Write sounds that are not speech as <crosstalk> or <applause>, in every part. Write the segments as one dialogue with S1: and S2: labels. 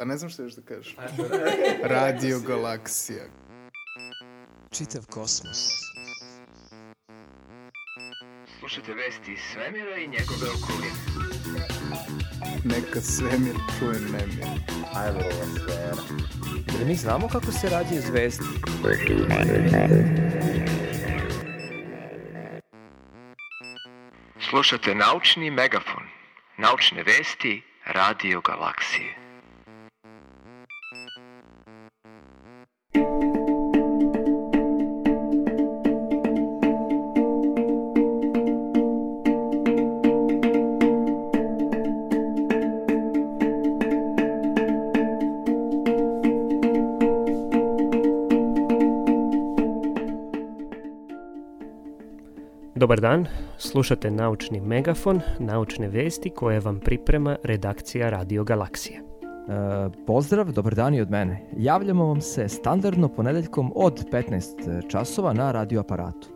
S1: Pa ne znam što još da kažeš. <laughs> Radio Galaksija.
S2: Čitav kosmos.
S3: Slušajte vesti iz svemira i njegove okoline.
S1: Neka svemir čuje nemir.
S2: Jer mi znamo kako se rađaju zvezde.
S3: Slušate naučni megafon. Naučne vesti Radio Galaksije.
S4: Dobar dan, slušate Naučni megafon, naučne vesti koje vam priprema redakcija Radio Galaksije.
S2: E, pozdrav, dobar dan i od mene. Javljamo vam se standardno ponedeljkom od 15 časova na radioaparatu.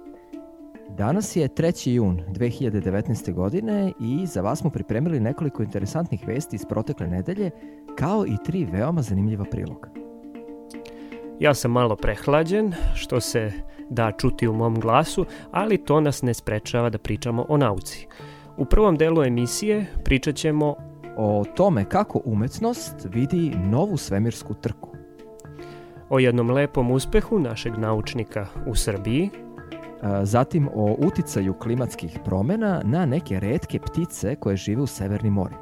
S2: Danas je 3. jun 2019. godine i za vas smo pripremili nekoliko interesantnih vesti iz protekle nedelje, kao i tri veoma zanimljiva priloga.
S4: Ja sam malo prehlađen, što se da čuti u mom glasu, ali to nas ne sprečava da pričamo o nauci. U prvom delu emisije pričat ćemo
S2: O tome kako umetnost vidi novu svemirsku trku.
S4: o jednom lepom uspehu našeg naučnika u Srbiji,
S2: Zatim o uticaju klimatskih promena na neke retke ptice koje žive u severnim morima.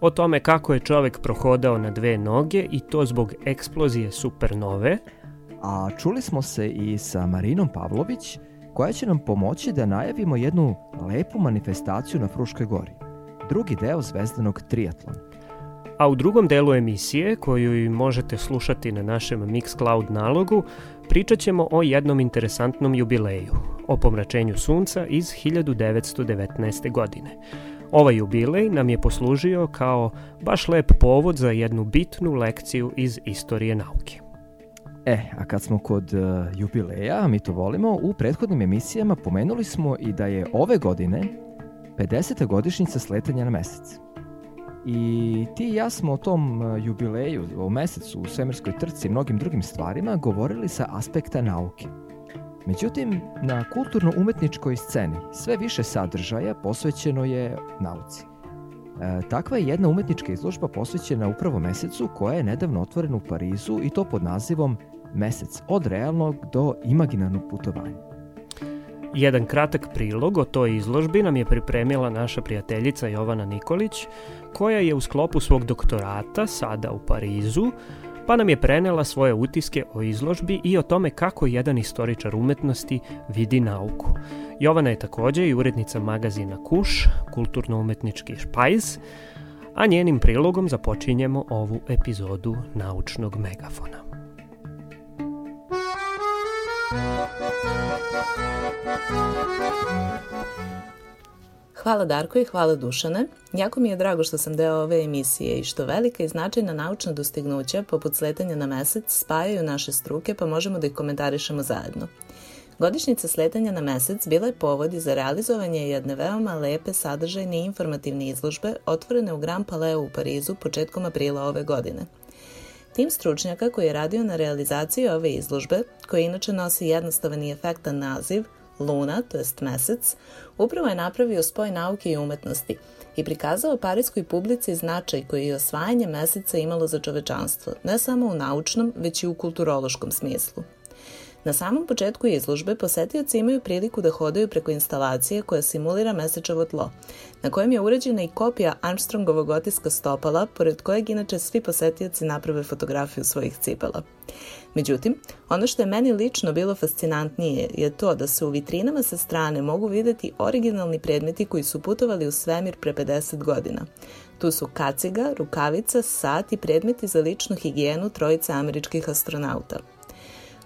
S4: O tome kako je čovek prohodao na dve noge i to zbog eksplozije supernove,
S2: A čuli smo se i sa Marinom Pavlović, koja će nam pomoći da najavimo jednu lepu manifestaciju na Fruškoj gori. Drugi deo zvezdanog triatlona.
S4: a u drugom delu emisije, koju i možete slušati na našem Mixcloud nalogu, pričat ćemo o jednom interesantnom jubileju, o pomračenju sunca iz 1919. godine. Ovaj jubilej nam je poslužio kao baš lep povod za jednu bitnu lekciju iz istorije nauke.
S2: E, a kad smo kod e, jubileja, mi to volimo, u prethodnim emisijama pomenuli smo i da je ove godine 50. godišnjica sletanja na mesec. I ti i ja smo o tom e, jubileju, o mesecu, u svemirskoj trci i mnogim drugim stvarima govorili sa aspekta nauke. Međutim, na kulturno-umetničkoj sceni sve više sadržaja posvećeno je nauci. E, takva je jedna umetnička izložba posvećena upravo mesecu koja je nedavno otvorena u Parizu i to pod nazivom Mesec od realnog do imaginarnog putovanja.
S4: Jedan kratak prilog o toj izložbi nam je pripremila naša prijateljica Jovana Nikolić, koja je u sklopu svog doktorata, sada u Parizu, pa nam je prenela svoje utiske o izložbi i o tome kako jedan istoričar umetnosti vidi nauku. Jovana je takođe i urednica magazina Kuš, kulturno-umetnički špajz, a njenim prilogom započinjemo ovu epizodu Naučnog megafona.
S5: Hvala Darko i hvala Dušane. Jako mi je drago što sam deo ove emisije i što velika i značajna naučna dostignuća, poput sletanja na mesec, spajaju naše struke pa možemo da ih komentarišemo zajedno. Godišnjica sletanja na mesec bila je povod za realizovanje jedne veoma lepe, sadržajne i informativne izložbe otvorene u Grand Palais u Parizu početkom aprila ove godine. Tim stručnjaka koji je radio na realizaciji ove izložbe, koji inače nosi jednostavan i efektan naziv, Luna, to jest mesec, upravo je napravio spoj nauke i umetnosti i prikazao parijskoj publici značaj koji je osvajanje meseca imalo za čovečanstvo, ne samo u naučnom, već i u kulturološkom smislu. Na samom početku izložbe posetioci imaju priliku da hodaju preko instalacije koja simulira mesečevo tlo, na kojem je urađena i kopija Armstrongovog otiska stopala, pored kojeg inače svi posetioci naprave fotografiju svojih cipela. Međutim, ono što je meni lično bilo fascinantnije je to da se u vitrinama sa strane mogu videti originalni predmeti koji su putovali u svemir pre 50 godina. Tu su kaciga, rukavica, sat i predmeti za ličnu higijenu trojice američkih astronauta.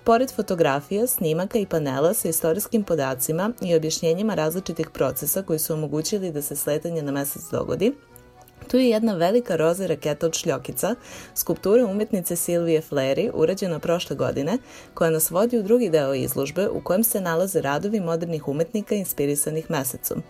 S5: Pored fotografija, snimaka i panela sa istorijskim podacima i objašnjenjima različitih procesa koji su omogućili da se sletanje na mesec dogodi, Tu je jedna velika roza raketa od šljokica, skulptura umetnice Silvije Fleri, urađena prošle godine, koja nas vodi u drugi deo izložbe u kojem se nalaze radovi modernih umetnika inspirisanih mesecom.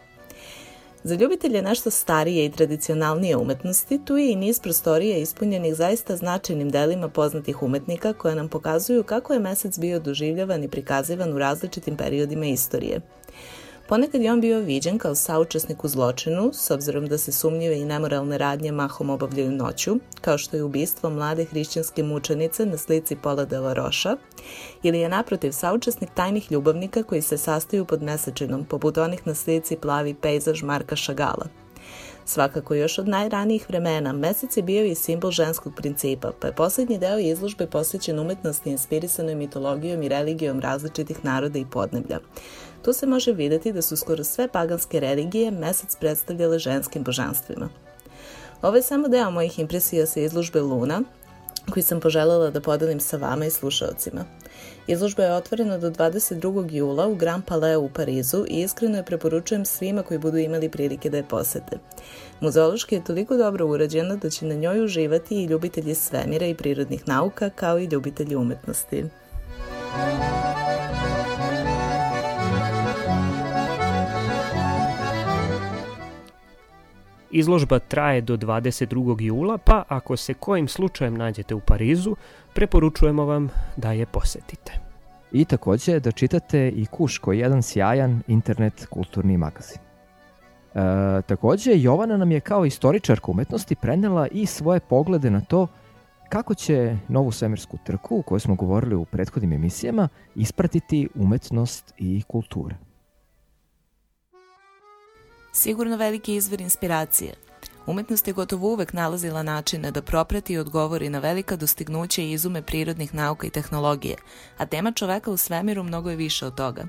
S5: Za ljubitelje nešto starije i tradicionalnije umetnosti, tu je i niz prostorija ispunjenih zaista značajnim delima poznatih umetnika koje nam pokazuju kako je mesec bio doživljavan i prikazivan u različitim periodima istorije. Ponekad je on bio viđen kao saučesnik u zločinu, s obzirom da se sumnjive i nemoralne radnje mahom obavljaju noću, kao što je ubistvo mlade hrišćanske mučenice na slici Pola de la Roša, ili je naprotiv saučesnik tajnih ljubavnika koji se sastaju pod mesečinom, poput onih na slici plavi pejzaž Marka Šagala. Svakako još od najranijih vremena mesec je bio i simbol ženskog principa, pa je poslednji deo izložbe posvećen umetnosti inspirisanoj mitologijom i religijom različitih naroda i podneblja. Tu se može videti da su skoro sve paganske religije mesec predstavljale ženskim božanstvima. Ovo je samo deo mojih impresija sa izložbe Luna, koji sam poželjela da podelim sa vama i slušalcima. Izložba je otvorena do 22. jula u Grand Palais u Parizu i iskreno je preporučujem svima koji budu imali prilike da je posete. Muzeološki je toliko dobro urađena da će na njoj uživati i ljubitelji svemira i prirodnih nauka kao i ljubitelji umetnosti.
S4: Izložba traje do 22. jula, pa ako se kojim slučajem nađete u Parizu, preporučujemo vam da je posetite.
S2: I takođe da čitate i Kuš koji je jedan sjajan internet kulturni magazin. E, takođe, Jovana nam je kao istoričarka umetnosti prenela i svoje poglede na to kako će novu svemirsku trku, o kojoj smo govorili u prethodnim emisijama, ispratiti umetnost i kultura.
S5: Sigurno veliki izvor inspiracije. Umetnost je gotovo uvek nalazila načine da proprati i odgovori na velika dostignuća i izume prirodnih nauka i tehnologije, a tema čoveka u svemiru mnogo je više od toga.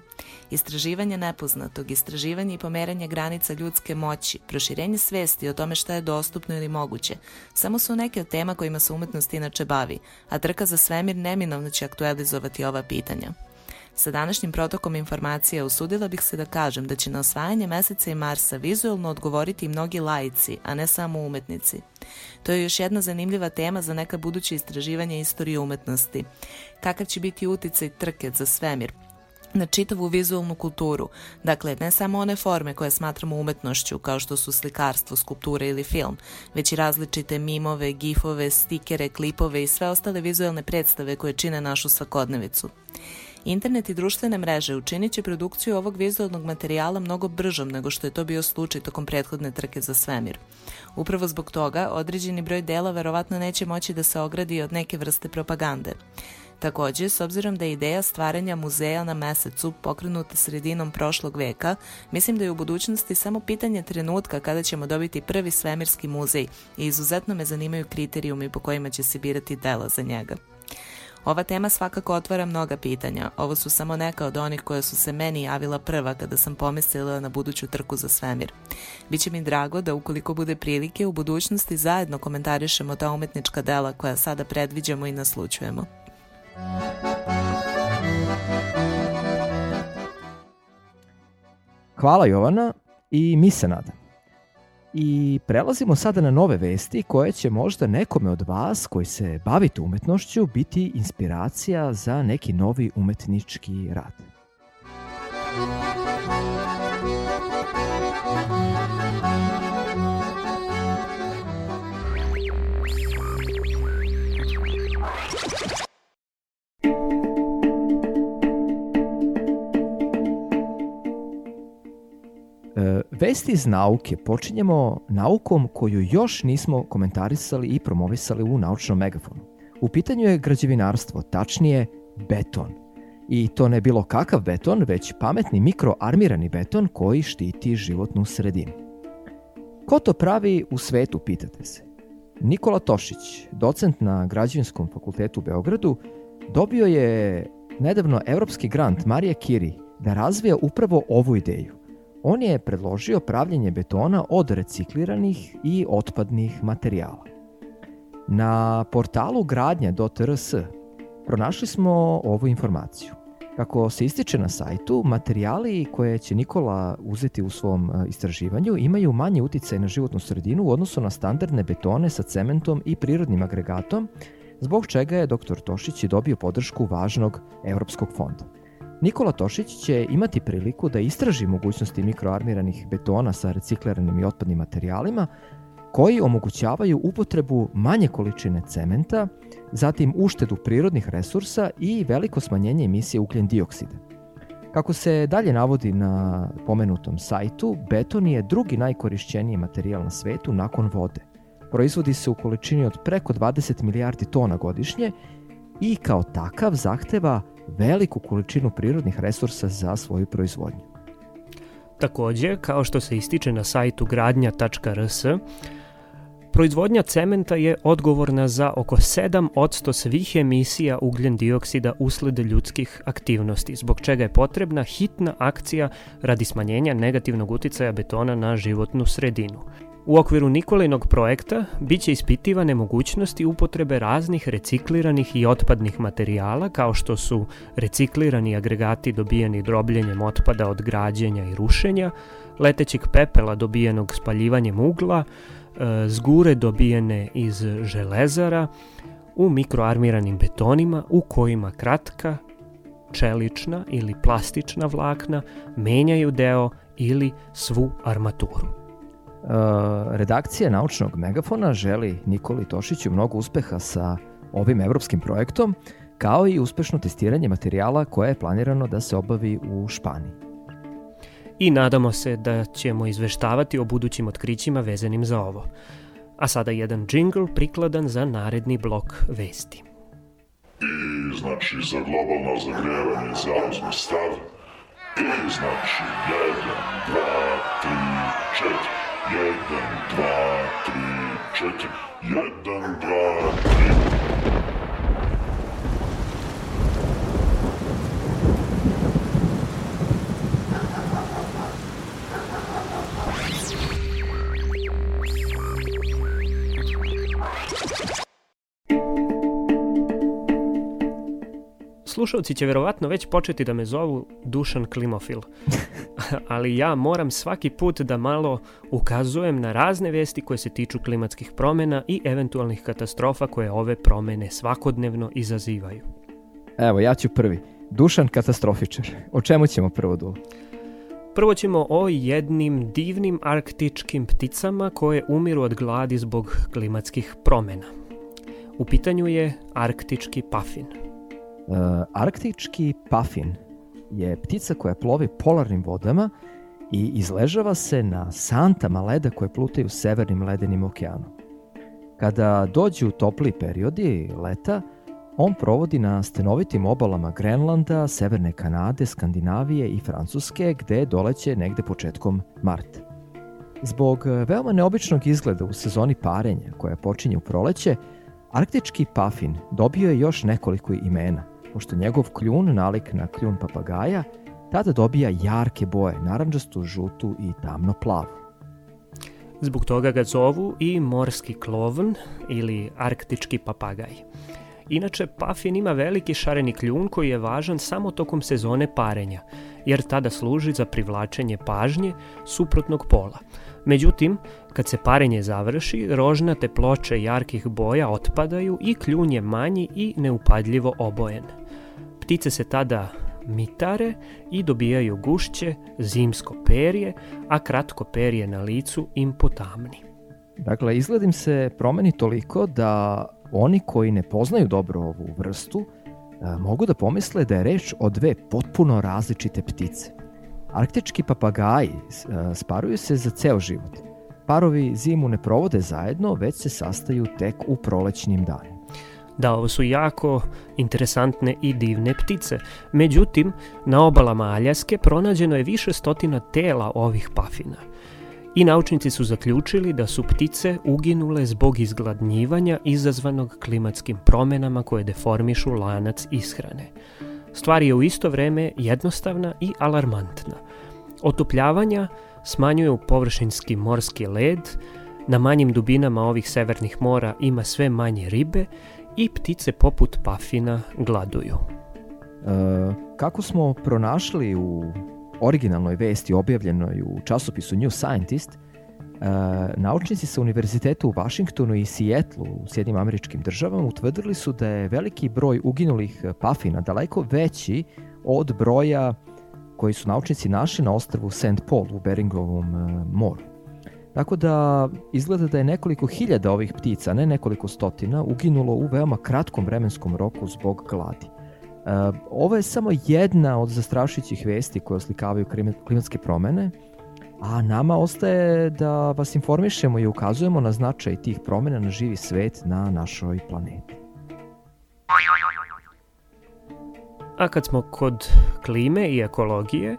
S5: Istraživanje nepoznatog, istraživanje i pomeranje granica ljudske moći, proširenje svesti o tome šta je dostupno ili moguće, samo su neke od tema kojima se umetnost inače bavi, a trka za svemir neminovno će aktualizovati ova pitanja. Sa današnjim protokom informacija usudila bih se da kažem da će na osvajanje meseca i Marsa vizualno odgovoriti i mnogi lajci, a ne samo umetnici. To je još jedna zanimljiva tema za neka buduće istraživanja istorije umetnosti. Kakav će biti uticaj trke za svemir, na čitavu vizualnu kulturu, dakle ne samo one forme koje smatramo umetnošću kao što su slikarstvo, skulptura ili film, već i različite mimove, gifove, stikere, klipove i sve ostale vizualne predstave koje čine našu svakodnevicu. Internet i društvene mreže učinit će produkciju ovog vizualnog materijala mnogo bržom nego što je to bio slučaj tokom prethodne trke za svemir. Upravo zbog toga, određeni broj dela verovatno neće moći da se ogradi od neke vrste propagande. Takođe, s obzirom da je ideja stvaranja muzeja na mesecu pokrenuta sredinom prošlog veka, mislim da je u budućnosti samo pitanje trenutka kada ćemo dobiti prvi svemirski muzej i izuzetno me zanimaju kriterijumi po kojima će se birati dela za njega. Ova tema svakako otvara mnoga pitanja. Ovo su samo neka od onih koje su se meni javila prva kada sam pomislila na buduću trku za svemir. Biće mi drago da ukoliko bude prilike u budućnosti zajedno komentarišemo ta umetnička dela koja sada predviđamo i naslučujemo.
S2: Hvala Jovana i mi se nadam. I prelazimo sada na nove vesti koje će možda nekome od vas koji se bavite umetnošću biti inspiracija za neki novi umetnički rad. Vesti iz nauke počinjemo naukom koju još nismo komentarisali i promovisali u naučnom megafonu. U pitanju je građevinarstvo, tačnije beton. I to ne bilo kakav beton, već pametni mikroarmirani beton koji štiti životnu sredinu. Ko to pravi u svetu, pitate se? Nikola Tošić, docent na Građevinskom fakultetu u Beogradu, dobio je nedavno evropski grant Marije Kiri da razvija upravo ovu ideju. On je predložio pravljenje betona od recikliranih i otpadnih materijala. Na portalu gradnja.rs pronašli smo ovu informaciju. Kako se ističe na sajtu, materijali koje će Nikola uzeti u svom e, istraživanju imaju manje uticaj na životnu sredinu u odnosu na standardne betone sa cementom i prirodnim agregatom, zbog čega je dr. Tošić i dobio podršku važnog evropskog fonda. Nikola Tošić će imati priliku da istraži mogućnosti mikroarmiranih betona sa recikliranim i otpadnim materijalima koji omogućavaju upotrebu manje količine cementa, zatim uštedu prirodnih resursa i veliko smanjenje emisije ugljen dioksida. Kako se dalje navodi na pomenutom sajtu, beton je drugi najkorišćeniji materijal na svetu nakon vode. Proizvodi se u količini od preko 20 milijardi tona godišnje i kao takav zahteva veliku količinu prirodnih resursa za svoju proizvodnju.
S4: Takođe, kao što se ističe na sajtu gradnja.rs, Proizvodnja cementa je odgovorna za oko 7% svih emisija ugljen dioksida usled ljudskih aktivnosti, zbog čega je potrebna hitna akcija radi smanjenja negativnog uticaja betona na životnu sredinu. U okviru Nikolinog projekta biće ispitivane mogućnosti upotrebe raznih recikliranih i otpadnih materijala kao što su reciklirani agregati dobijeni drobljenjem otpada od građenja i rušenja, letećeg pepela dobijenog spaljivanjem ugla, e, zgure dobijene iz železara u mikroarmiranim betonima u kojima kratka, čelična ili plastična vlakna menjaju deo ili svu armaturu.
S2: Uh, redakcija naučnog megafona želi Nikoli Tošiću mnogo uspeha sa ovim evropskim projektom, kao i uspešno testiranje materijala koje je planirano da se obavi u Španiji.
S4: I nadamo se da ćemo izveštavati o budućim otkrićima vezanim za ovo. A sada jedan džingl prikladan za naredni blok vesti.
S6: I znači za globalno zagrevanje zauzme stav. I znači 1, 2, 3, 4. Jedan, dva, tri, četiri. Jedan, dva, tri.
S4: Slušalci će verovatno već početi da me zovu Dušan Klimofil. <laughs> Ali ja moram svaki put da malo ukazujem na razne vesti koje se tiču klimatskih promena i eventualnih katastrofa koje ove promene svakodnevno izazivaju.
S2: Evo, ja ću prvi. Dušan katastrofičar. O čemu ćemo prvo dulu?
S4: Prvo ćemo o jednim divnim arktičkim pticama koje umiru od gladi zbog klimatskih promena. U pitanju je arktički pafin.
S2: Uh, arktički pafin je ptica koja plovi polarnim vodama i izležava se na santama leda koje plutaju severnim ledenim okeanom. Kada dođu topli periodi leta, on provodi na stenovitim obalama Grenlanda, Severne Kanade, Skandinavije i Francuske, gde doleće negde početkom marta. Zbog veoma neobičnog izgleda u sezoni parenja, koja počinje u proleće, arktički pafin dobio je još nekoliko imena, pošto njegov kljun nalik na kljun papagaja, tada dobija jarke boje, naranđastu, žutu i tamno plavu.
S4: Zbog toga ga zovu i morski klovn ili arktički papagaj. Inače, pafin ima veliki šareni kljun koji je važan samo tokom sezone parenja, jer tada služi za privlačenje pažnje suprotnog pola. Međutim, kad se parenje završi, rožnate ploče jarkih boja otpadaju i kljun je manji i neupadljivo obojen. Ptice se tada mitare i dobijaju gušće, zimsko perje, a kratko perje na licu im potamni.
S2: Dakle, izgledim se promeni toliko da oni koji ne poznaju dobro ovu vrstu mogu da pomisle da je reč o dve potpuno različite ptice. Arktički papagaji sparuju se za ceo život. Parovi zimu ne provode zajedno, već se sastaju tek u prolećnim danima.
S4: Da, ovo su jako interesantne i divne ptice. Međutim, na obalama Aljaske pronađeno je više stotina tela ovih pafina. I naučnici su zaključili da su ptice uginule zbog izgladnjivanja izazvanog klimatskim promenama koje deformišu lanac ishrane. Stvar je u isto vreme jednostavna i alarmantna. Otopljavanja smanjuju površinski morski led, na manjim dubinama ovih severnih mora ima sve manje ribe i ptice poput pafina gladuju.
S2: E, kako smo pronašli u originalnoj vesti objavljenoj u časopisu New Scientist, e, naučnici sa univerziteta u Vašingtonu i Sijetlu u Sjedinim američkim državama utvrdili su da je veliki broj uginulih pafina daleko veći od broja koji su naučnici našli na ostrvu St. Paul u Beringovom e, moru. Tako da izgleda da je nekoliko hiljada ovih ptica, ne nekoliko stotina, uginulo u veoma kratkom vremenskom roku zbog gladi. E, ovo je samo jedna od zastrašujućih vesti koje oslikavaju klimatske promene, a nama ostaje da vas informišemo i ukazujemo na značaj tih promena na živi svet na našoj planeti.
S4: A kad smo kod klime i ekologije,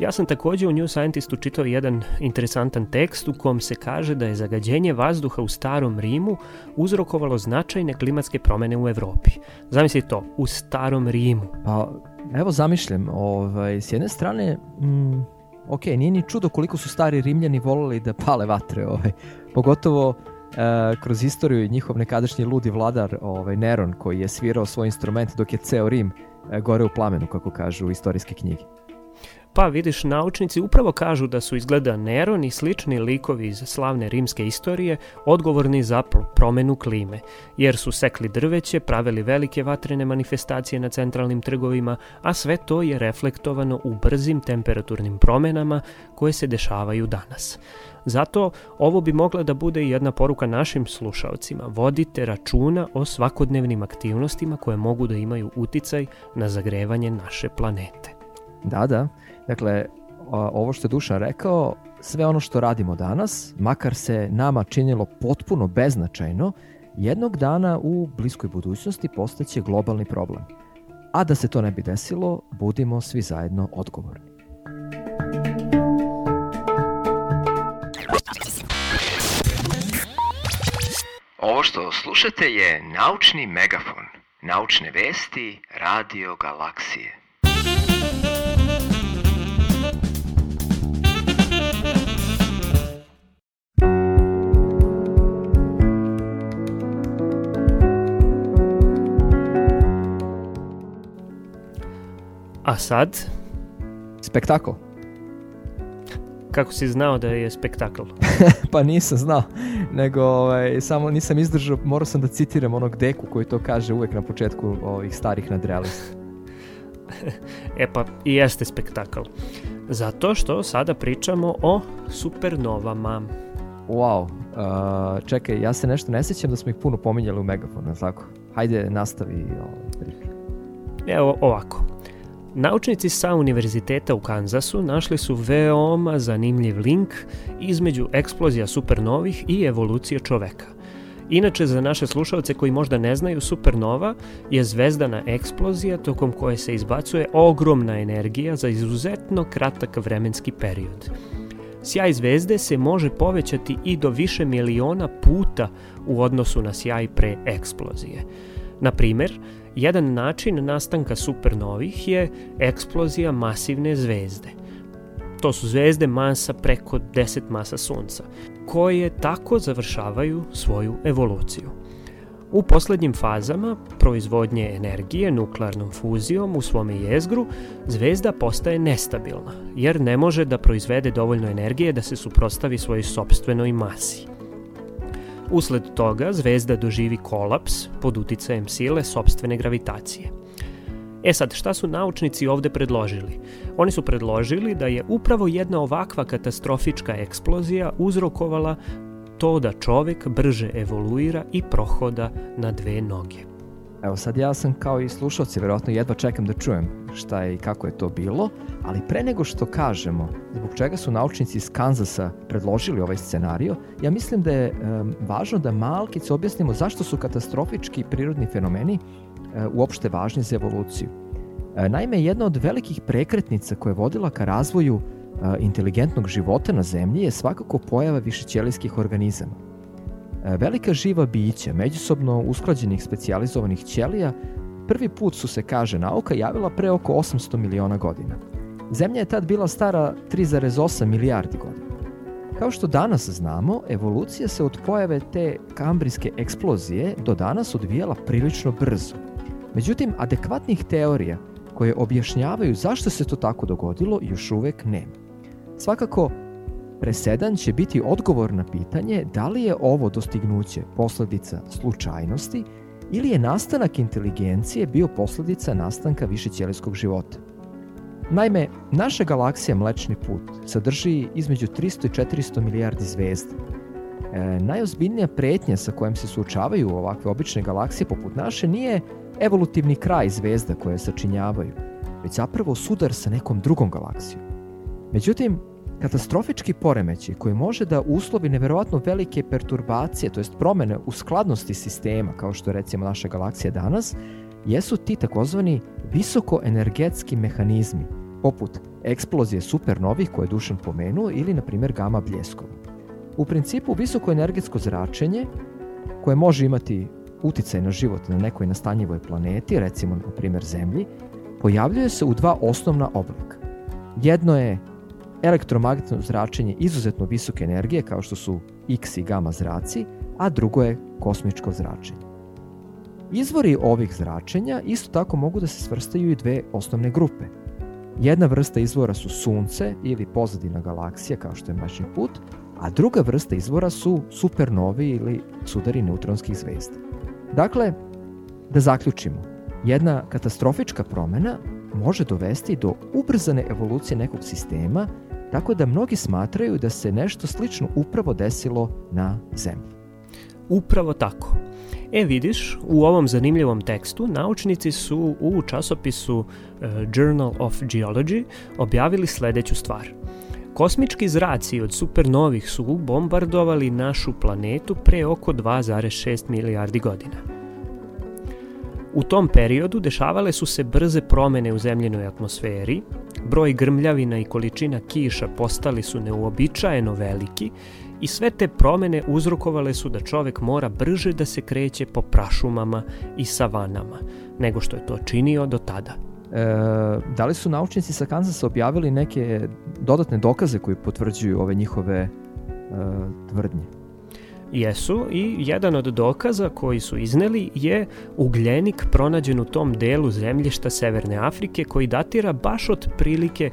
S4: ja sam takođe u New Scientistu čitao jedan interesantan tekst u kom se kaže da je zagađenje vazduha u starom Rimu uzrokovalo značajne klimatske promene u Evropi. Zamisli to, u starom Rimu.
S2: Pa, evo zamišljam, ovaj, s jedne strane, mm, ok, nije ni čudo koliko su stari Rimljani volili da pale vatre, ovaj, pogotovo e, kroz istoriju njihov nekadašnji ludi vladar ovaj, Neron koji je svirao svoj instrument dok je ceo Rim e, gore u plamenu, kako kažu istorijske knjige.
S4: Pa vidiš, naučnici upravo kažu da su izgleda Neron i slični likovi iz slavne rimske istorije odgovorni za promenu klime, jer su sekli drveće, pravili velike vatrene manifestacije na centralnim trgovima, a sve to je reflektovano u brzim temperaturnim promenama koje se dešavaju danas. Zato ovo bi mogla da bude jedna poruka našim slušalcima. Vodite računa o svakodnevnim aktivnostima koje mogu da imaju uticaj na zagrevanje naše planete.
S2: Da, da. Dakle, ovo što je Dušan rekao, sve ono što radimo danas, makar se nama činilo potpuno beznačajno, jednog dana u bliskoj budućnosti postaće globalni problem. A da se to ne bi desilo, budimo svi zajedno odgovorni.
S3: Ovo što slušate je Naučni megafon. Naučne vesti Radio Galaksije.
S4: A sad?
S2: Spektakl.
S4: Kako si znao da je spektakl? <laughs>
S2: pa nisam znao, nego ovaj, samo nisam izdržao, morao sam da citiram onog deku koji to kaže uvek na početku ovih starih nadrealista. <laughs>
S4: e pa i jeste spektakl. Zato što sada pričamo o supernovama.
S2: Wow, uh, čekaj, ja se nešto ne sećam da smo ih puno pominjali u Megafonu, tako? Hajde, nastavi ovaj priču.
S4: Evo ovako. Naučnici sa Univerziteta u Kanzasu našli su veoma zanimljiv link između eksplozija supernovih i evolucije čoveka. Inače, za naše slušalce koji možda ne znaju, supernova je zvezdana eksplozija tokom koje se izbacuje ogromna energija za izuzetno kratak vremenski period. Sjaj zvezde se može povećati i do više miliona puta u odnosu na sjaj pre eksplozije. Na primer, Jedan način nastanka supernovih je eksplozija masivne zvezde. To su zvezde masa preko 10 masa Sunca, koje tako završavaju svoju evoluciju. U poslednjim fazama proizvodnje energije nuklearnom fuzijom u svome jezgru, zvezda postaje nestabilna, jer ne može da proizvede dovoljno energije da se suprostavi svojoj sobstvenoj masi. Usled toga zvezda doživi kolaps pod uticajem sile sobstvene gravitacije. E sad, šta su naučnici ovde predložili? Oni su predložili da je upravo jedna ovakva katastrofička eksplozija uzrokovala to da čovek brže evoluira i prohoda na dve noge.
S2: Evo sad ja sam kao i slušalci, verovatno jedva čekam da čujem šta je i kako je to bilo, ali pre nego što kažemo zbog čega su naučnici iz Kanzasa predložili ovaj scenario, ja mislim da je um, važno da malkice objasnimo zašto su katastrofički prirodni fenomeni uh, uopšte važni za evoluciju. Uh, naime, jedna od velikih prekretnica koja je vodila ka razvoju uh, inteligentnog života na Zemlji je svakako pojava višećelijskih organizama velika živa bića, međusobno usklađenih specijalizovanih ćelija, prvi put su se, kaže nauka, javila pre oko 800 miliona godina. Zemlja je tad bila stara 3,8 milijardi godina. Kao što danas znamo, evolucija se od pojave te kambrijske eksplozije do danas odvijala prilično brzo. Međutim, adekvatnih teorija koje objašnjavaju zašto se to tako dogodilo još uvek nema. Svakako, Presedan će biti odgovor na pitanje da li je ovo dostignuće posledica slučajnosti ili je nastanak inteligencije bio posledica nastanka višećelijskog života. Naime, naša galaksija Mlečni put sadrži između 300 i 400 milijardi zvezda. E, najozbiljnija pretnja sa kojom se suočavaju ovakve obične galaksije poput naše nije evolutivni kraj zvezda koje sačinjavaju, već zapravo sudar sa nekom drugom galaksijom. Međutim, katastrofički poremeći koji može da uslovi neverovatno velike perturbacije, to jest promene u skladnosti sistema, kao što je recimo naša galaksija danas, jesu ti takozvani visokoenergetski mehanizmi, poput eksplozije supernovih koje je Dušan pomenuo ili, na primjer, gama bljeskova. U principu, visokoenergetsko zračenje, koje može imati uticaj na život na nekoj nastanjivoj planeti, recimo, na primjer, Zemlji, pojavljuje se u dva osnovna oblika. Jedno je elektromagnetno zračenje izuzetno visoke energije, kao što su X i gama zraci, a drugo je kosmičko zračenje. Izvori ovih zračenja isto tako mogu da se svrstaju i dve osnovne grupe. Jedna vrsta izvora su sunce ili pozadina galaksija kao što je Mlečni put, a druga vrsta izvora su supernovi ili sudari neutronskih zvezda. Dakle, da zaključimo, jedna katastrofička promena može dovesti do ubrzane evolucije nekog sistema, tako da mnogi smatraju da se nešto slično upravo desilo na Zemlji.
S4: Upravo tako. E vidiš, u ovom zanimljivom tekstu naučnici su u časopisu uh, Journal of Geology objavili sledeću stvar. Kosmički zraci od supernovih su bombardovali našu planetu pre oko 2,6 milijardi godina. U tom periodu dešavale su se brze promene u zemljenoj atmosferi, broj grmljavina i količina kiša postali su neuobičajeno veliki i sve te promene uzrokovale su da čovek mora brže da se kreće po prašumama i savanama, nego što je to činio do tada.
S2: E, da li su naučnici sa Kansasa objavili neke dodatne dokaze koji potvrđuju ove njihove e, tvrdnje?
S4: Jesu i jedan od dokaza koji su izneli je ugljenik pronađen u tom delu zemljišta Severne Afrike koji datira baš od prilike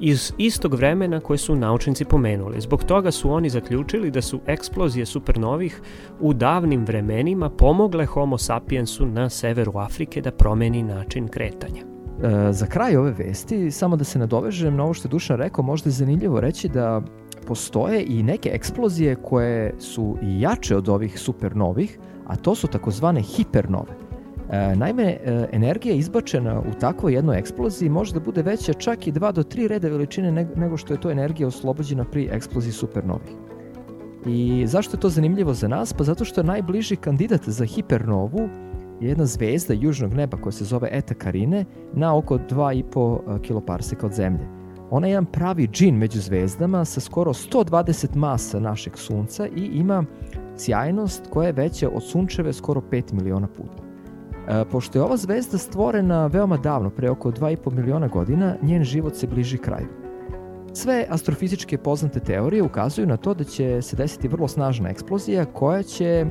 S4: iz istog vremena koje su naučnici pomenuli. Zbog toga su oni zaključili da su eksplozije supernovih u davnim vremenima pomogle homo sapiensu na severu Afrike da promeni način kretanja.
S2: E, za kraj ove vesti, samo da se nadovežem na ovo što je Dušan rekao, možda je zanimljivo reći da postoje i neke eksplozije koje su jače od ovih supernovih, a to su takozvane hipernove. E, naime, e, energija izbačena u takvoj jednoj eksploziji može da bude veća čak i 2 do 3 reda veličine nego što je to energija oslobođena pri eksploziji supernovih. I zašto je to zanimljivo za nas? Pa zato što je najbliži kandidat za hipernovu je jedna zvezda južnog neba koja se zove Eta Carine na oko 2,5 kiloparseka od Zemlje. Ona je jedan pravi džin među zvezdama sa skoro 120 masa našeg sunca i ima sjajnost koja je veća od sunčeve skoro 5 miliona puta. E, pošto je ova zvezda stvorena veoma davno, pre oko 2,5 miliona godina, njen život se bliži kraju. Sve astrofizičke poznate teorije ukazuju na to da će se desiti vrlo snažna eksplozija koja će e,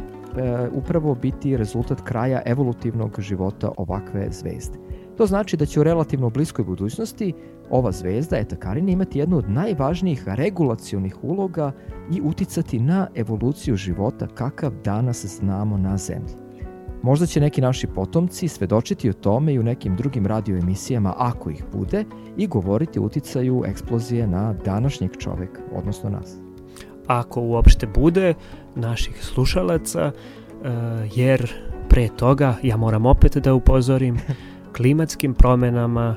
S2: upravo biti rezultat kraja evolutivnog života ovakve zvezde. To znači da će u relativno bliskoj budućnosti ova zvezda, Eta Carina, imati jednu od najvažnijih regulacionih uloga i uticati na evoluciju života kakav danas znamo na Zemlji. Možda će neki naši potomci svedočiti o tome i u nekim drugim radioemisijama, ako ih bude, i govoriti uticaju eksplozije na današnjeg čoveka, odnosno nas.
S4: Ako uopšte bude naših slušalaca, uh, jer pre toga, ja moram opet da upozorim, klimatskim promenama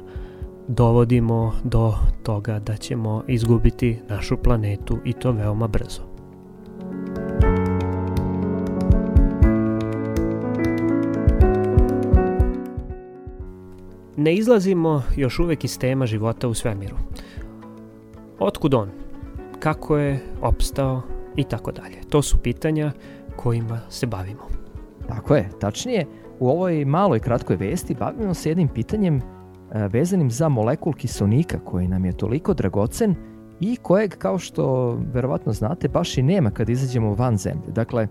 S4: dovodimo do toga da ćemo izgubiti našu planetu i to veoma brzo. ne izlazimo još uvek iz tema života u svemiru. Otkud on? Kako je opstao? I tako dalje. To su pitanja kojima se bavimo.
S2: Tako je, tačnije, u ovoj maloj kratkoj vesti bavimo se jednim pitanjem vezanim za molekul kiselnika koji nam je toliko dragocen i kojeg, kao što verovatno znate, baš i nema kad izađemo van zemlje. Dakle,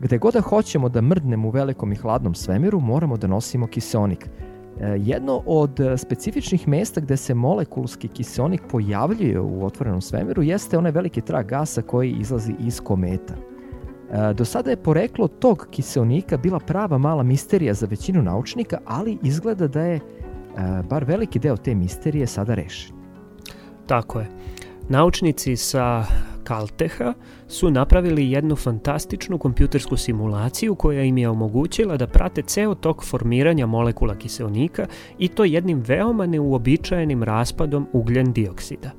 S2: gde god da hoćemo da mrdnemo u velikom i hladnom svemiru, moramo da nosimo kiseonik – E, jedno od e, specifičnih mesta gde se molekulski kiseonik pojavljuje u otvorenom svemiru jeste onaj veliki trag gasa koji izlazi iz kometa. E, do sada je poreklo tog kiseonika bila prava mala misterija za većinu naučnika, ali izgleda da je bar veliki deo te misterije sada rešen.
S4: Tako je. Naučnici sa Calteha su napravili jednu fantastičnu kompjutersku simulaciju koja im je omogućila da prate ceo tok formiranja molekula kiseonika i to jednim veoma neuobičajenim raspadom ugljen dioksida.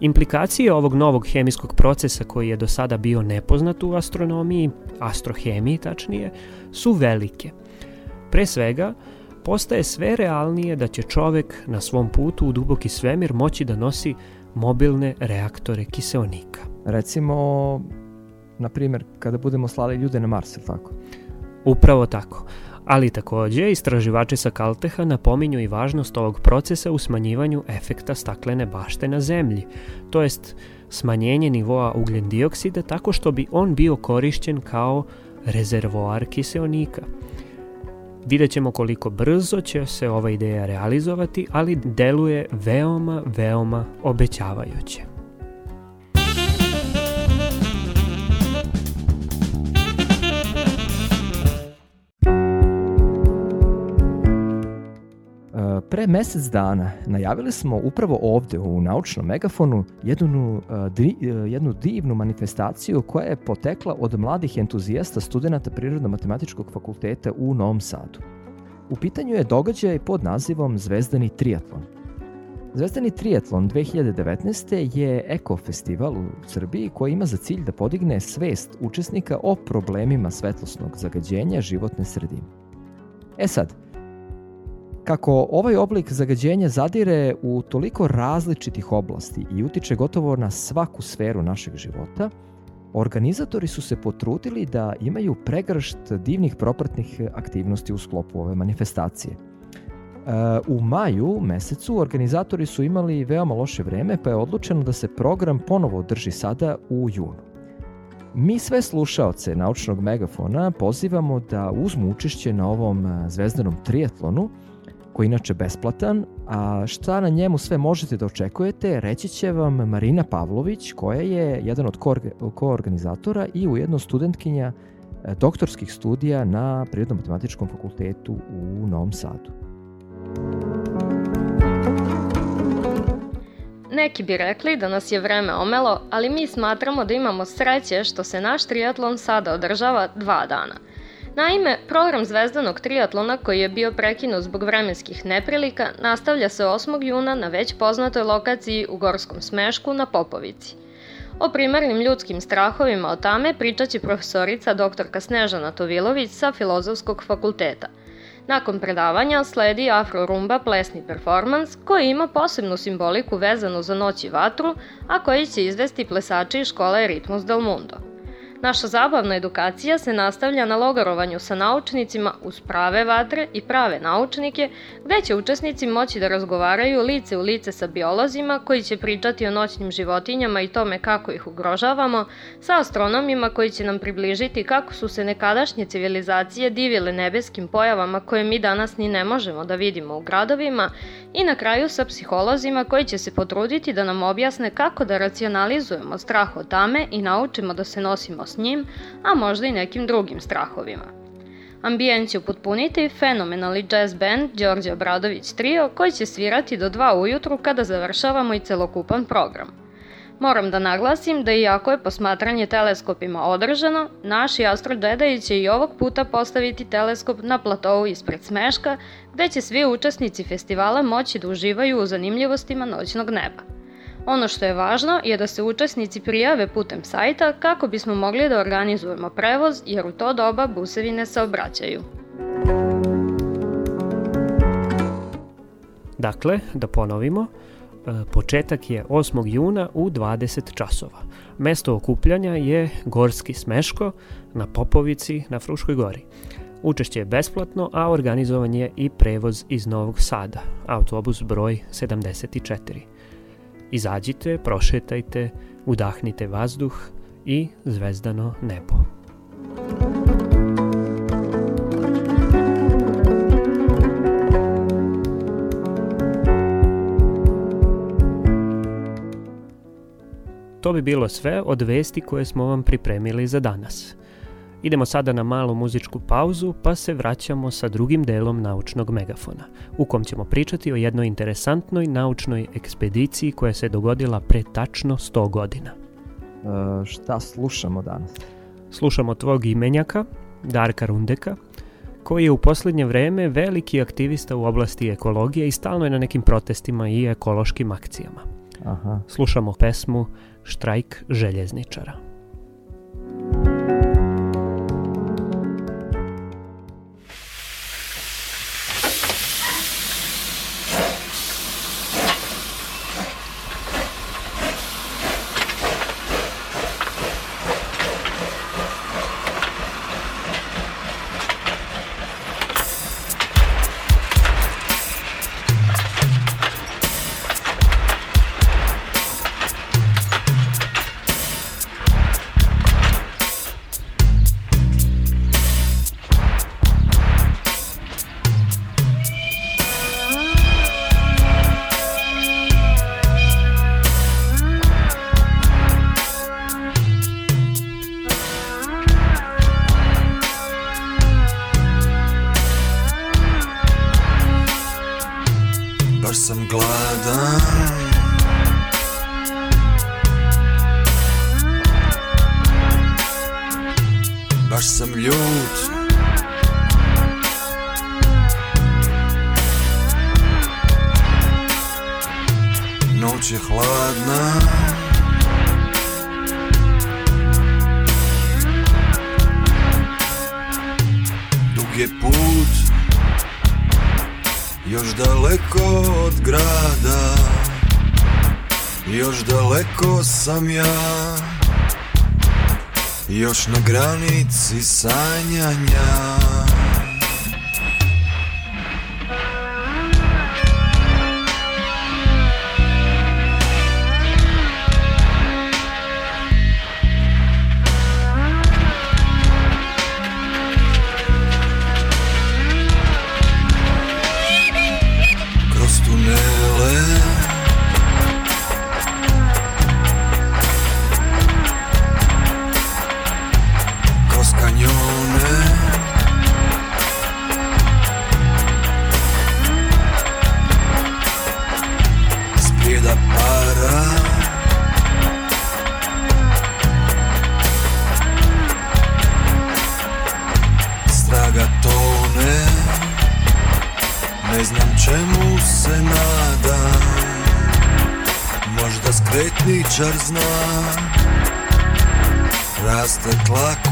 S4: Implikacije ovog novog hemijskog procesa koji je do sada bio nepoznat u astronomiji, astrohemiji tačnije, su velike. Pre svega, postaje sve realnije da će čovek na svom putu u duboki svemir moći da nosi mobilne reaktore kiseonika.
S2: Recimo, na primjer, kada budemo slali ljude na Mars, ili tako?
S4: Upravo tako. Ali takođe, istraživači sa Kalteha napominju i važnost ovog procesa u smanjivanju efekta staklene bašte na Zemlji, to jest smanjenje nivoa ugljen dioksida tako što bi on bio korišćen kao rezervoar kiseonika. Vidjet ćemo koliko brzo će se ova ideja realizovati, ali deluje veoma, veoma obećavajuće.
S2: Pre mesec dana najavili smo upravo ovde u naučnom megafonu jednu, e, di, e, jednu divnu manifestaciju koja je potekla od mladih entuzijasta studenta Prirodno-matematičkog fakulteta u Novom Sadu. U pitanju je događaj pod nazivom Zvezdani triatlon. Zvezdani triatlon 2019. je eko festival u Srbiji koji ima za cilj da podigne svest učesnika o problemima svetlosnog zagađenja životne sredine. E sad, Kako ovaj oblik zagađenja zadire u toliko različitih oblasti i utiče gotovo na svaku sferu našeg života, organizatori su se potrudili da imaju pregršt divnih propratnih aktivnosti u sklopu ove manifestacije. E, u maju mesecu organizatori su imali veoma loše vreme, pa je odlučeno da se program ponovo održi sada u junu. Mi sve slušaoce naučnog megafona pozivamo da uzmu učešće na ovom e, zvezdanom triatlonu, koji je inače besplatan, a šta na njemu sve možete da očekujete, reći će vam Marina Pavlović, koja je jedan od koorganizatora i ujedno studentkinja e, doktorskih studija na Prirodno-matematičkom fakultetu u Novom Sadu.
S7: Neki bi rekli da nas je vreme omelo, ali mi smatramo da imamo sreće što se naš triatlon sada održava dva dana – Naime, program zvezdanog triatlona koji je bio prekinut zbog vremenskih neprilika nastavlja se 8. juna na već poznatoj lokaciji u Gorskom smešku na Popovici. O primarnim ljudskim strahovima o tame pričat će profesorica dr. Snežana Tovilović sa Filozofskog fakulteta. Nakon predavanja sledi Afro Rumba plesni performans koji ima posebnu simboliku vezanu za noć i vatru, a koji će izvesti plesači iz škole Ritmus del Mundo. Naša zabavna edukacija se nastavlja na logarovanju sa naučnicima uz prave vatre i prave naučnike, gde će učesnici moći da razgovaraju lice u lice sa biolozima koji će pričati o noćnim životinjama i tome kako ih ugrožavamo, sa astronomima koji će nam približiti kako su se nekadašnje civilizacije divile nebeskim pojavama koje mi danas ni ne možemo da vidimo u gradovima i na kraju sa psiholozima koji će se potruditi da nam objasne kako da racionalizujemo strah od tame i naučimo da se nosimo s njim, a možda i nekim drugim strahovima. Ambijent će upotpuniti fenomenalni jazz band Đorđe Obradović Trio koji će svirati do 2 ujutru kada završavamo i celokupan program – Moram da naglasim da iako je posmatranje teleskopima održano, naši astrodžedaji će i ovog puta postaviti teleskop na platovu ispred Smeška, gde će svi učesnici festivala moći da uživaju u zanimljivostima noćnog neba. Ono što je važno je da se učesnici prijave putem sajta kako bismo mogli da organizujemo prevoz jer u to doba busevi ne saobraćaju.
S4: Dakle, da ponovimo, E, početak je 8. juna u 20 časova. Mesto okupljanja je Gorski smeško na Popovici na Fruškoj gori. Učešće je besplatno, a organizovan je i prevoz iz Novog Sada, autobus broj 74. Izađite, prošetajte, udahnite vazduh i zvezdano nebo. To bi bilo sve od vesti koje smo vam pripremili za danas. Idemo sada na malu muzičku pauzu pa se vraćamo sa drugim delom naučnog megafona, u kom ćemo pričati o jednoj interesantnoj naučnoj ekspediciji koja se dogodila pre tačno 100 godina.
S2: E, šta slušamo danas?
S4: Slušamo tvog imenjaka, Darka Rundeka, koji je u posljednje vreme veliki aktivista u oblasti ekologije i stalno je na nekim protestima i ekološkim akcijama.
S2: Aha.
S4: Slušamo pesmu Štrajk željezničara.
S8: Sam ja. Još na granici sanjanja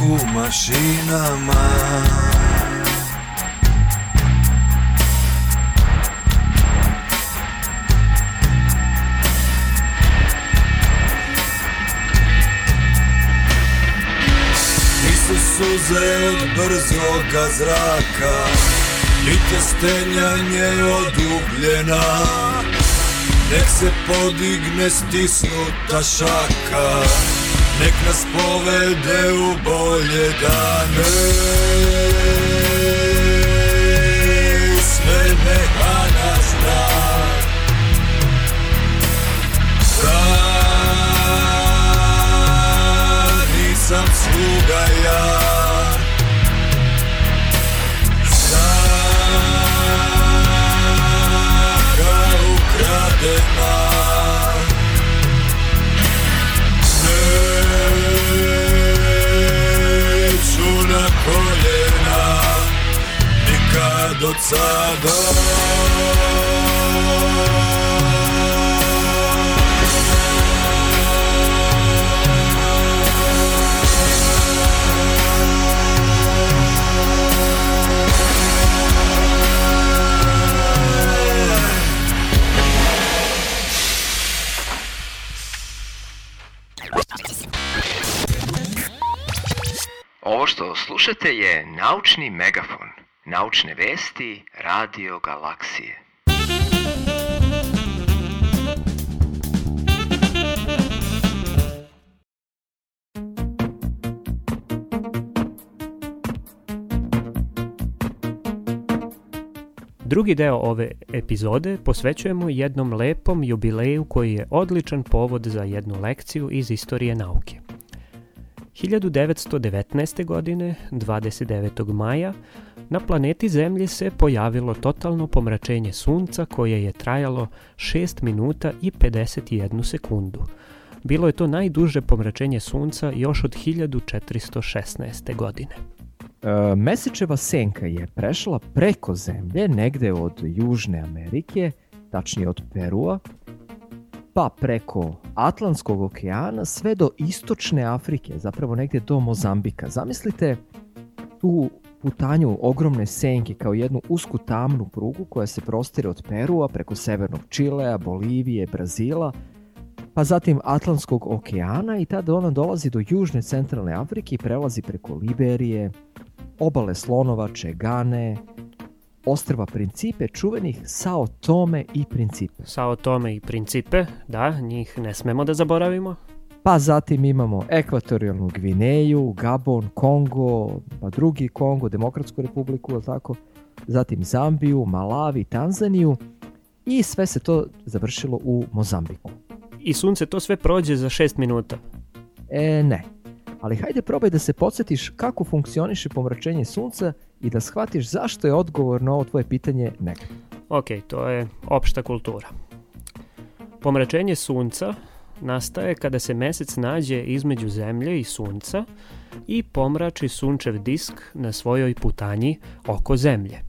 S8: u mašinama. Nisu suze od brzoga zraka Niti je stenjanje od ugljena Nek se podigne stisnuta šaka Nek nas povede u bolje dane. Sve neka nas zna Da nisam sluga ja od
S3: Ovo što slušate je Naučni megafon. Naučne vesti Radio Galaksije.
S4: Drugi deo ove epizode posvećujemo jednom lepom jubileju koji je odličan povod za jednu lekciju iz istorije nauke. 1919. godine, 29. maja, na planeti Zemlji se pojavilo totalno pomračenje sunca koje je trajalo 6 minuta i 51 sekundu. Bilo je to najduže pomračenje sunca još od 1416. godine.
S2: E, Mesečeva senka je prešla preko zemlje, negde od Južne Amerike, tačnije od Perua, pa preko Atlantskog okeana sve do istočne Afrike, zapravo negde do Mozambika. Zamislite tu putanju ogromne senke kao jednu usku tamnu prugu koja se prostire od Perua preko severnog Čilea, Bolivije, Brazila, pa zatim Atlantskog okeana i tada ona dolazi do južne centralne Afrike i prelazi preko Liberije, obale Slonovače, Gane, ostrva Principe, čuvenih Sao Tome i Principe.
S4: Sao Tome i Principe, da, njih ne smemo da zaboravimo.
S2: Pa zatim imamo ekvatorijalnu Gvineju, Gabon, Kongo, pa drugi Kongo, Demokratsku republiku, ili tako? Zatim Zambiju, Malavi, Tanzaniju i sve se to završilo u Mozambiku.
S4: I sunce to sve prođe za 6 minuta.
S2: E, ne. Ali hajde probaj da se podsjetiš kako funkcioniše pomračenje sunca i da shvatiš zašto je odgovor na ovo tvoje pitanje negativno.
S4: Ok, to je opšta kultura. Pomračenje sunca nastaje kada se mesec nađe između zemlje i sunca i pomrači sunčev disk na svojoj putanji oko zemlje.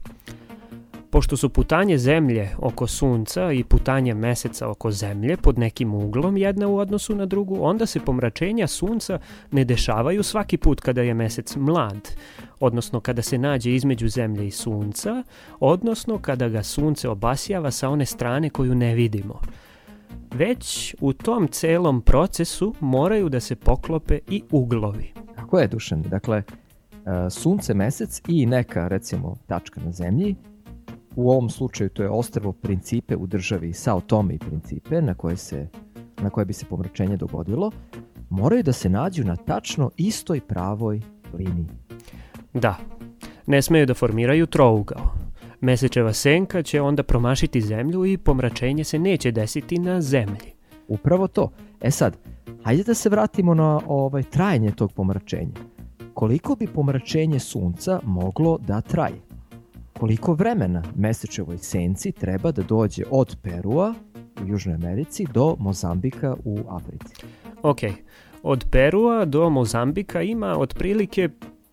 S4: Pošto su putanje zemlje oko sunca i putanje meseca oko zemlje pod nekim uglom jedna u odnosu na drugu, onda se pomračenja sunca ne dešavaju svaki put kada je mesec mlad, odnosno kada se nađe između zemlje i sunca, odnosno kada ga sunce obasjava sa one strane koju ne vidimo. Već u tom celom procesu moraju da se poklope i uglovi.
S2: Tako je, Dušan. Dakle, e, sunce, mesec i neka, recimo, tačka na zemlji, u ovom slučaju to je ostrvo Principe u državi Sao Tome i Principe, na koje, se, na koje bi se pomračenje dogodilo, moraju da se nađu na tačno istoj pravoj liniji.
S4: Da, ne smeju da formiraju trougao. Mesečeva senka će onda promašiti zemlju i pomračenje se neće desiti na zemlji.
S2: Upravo to. E sad, hajde da se vratimo na ovaj trajanje tog pomračenja. Koliko bi pomračenje sunca moglo da traje? Koliko vremena mesečevoj senci treba da dođe od Perua u Južnoj Americi do Mozambika u Africi?
S4: Ok, od Perua do Mozambika ima otprilike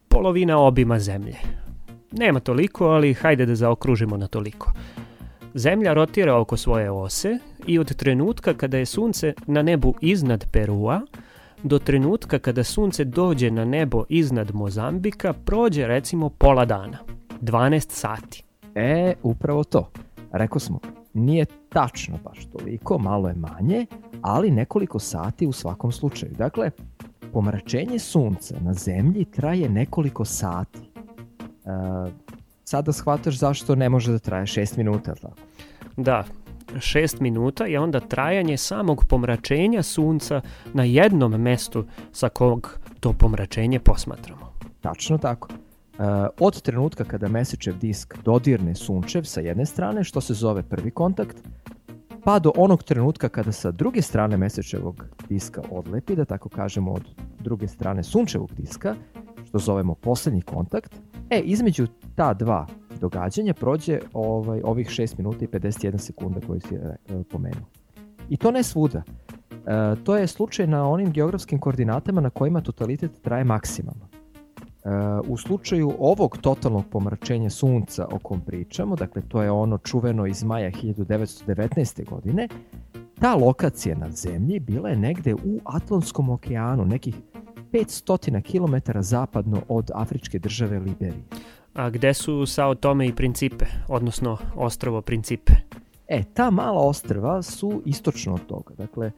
S4: polovina obima zemlje. Nema toliko, ali hajde da zaokružimo na toliko. Zemlja rotira oko svoje ose i od trenutka kada je sunce na nebu iznad Perua do trenutka kada sunce dođe na nebo iznad Mozambika prođe recimo pola dana, 12 sati.
S2: E, upravo to. Rekao smo, nije tačno baš toliko, malo je manje, ali nekoliko sati u svakom slučaju. Dakle, pomračenje sunca na zemlji traje nekoliko sati. E, sada shvataš zašto ne može da traje 6 minuta, tako?
S4: Da, 6 minuta je onda trajanje samog pomračenja sunca na jednom mestu sa kog to pomračenje posmatramo.
S2: Tačno tako. E, od trenutka kada mesečev disk dodirne sunčev sa jedne strane, što se zove prvi kontakt, pa do onog trenutka kada sa druge strane mesečevog diska odlepi, da tako kažemo od druge strane sunčevog diska, što zovemo poslednji kontakt, e, između ta dva događanja prođe ovaj, ovih 6 minuta i 51 sekunda koji si e, pomenuo. I to ne svuda. E, to je slučaj na onim geografskim koordinatama na kojima totalitet traje maksimalno. E, u slučaju ovog totalnog pomračenja sunca o kom pričamo, dakle to je ono čuveno iz maja 1919. godine, ta lokacija na zemlji bila je negde u Atlantskom okeanu, nekih 500 km zapadno od afričke države Liberije.
S4: A gde su Sao Tome i Principe, odnosno ostravo Principe?
S2: E, ta mala ostrva su istočno od toga. Dakle,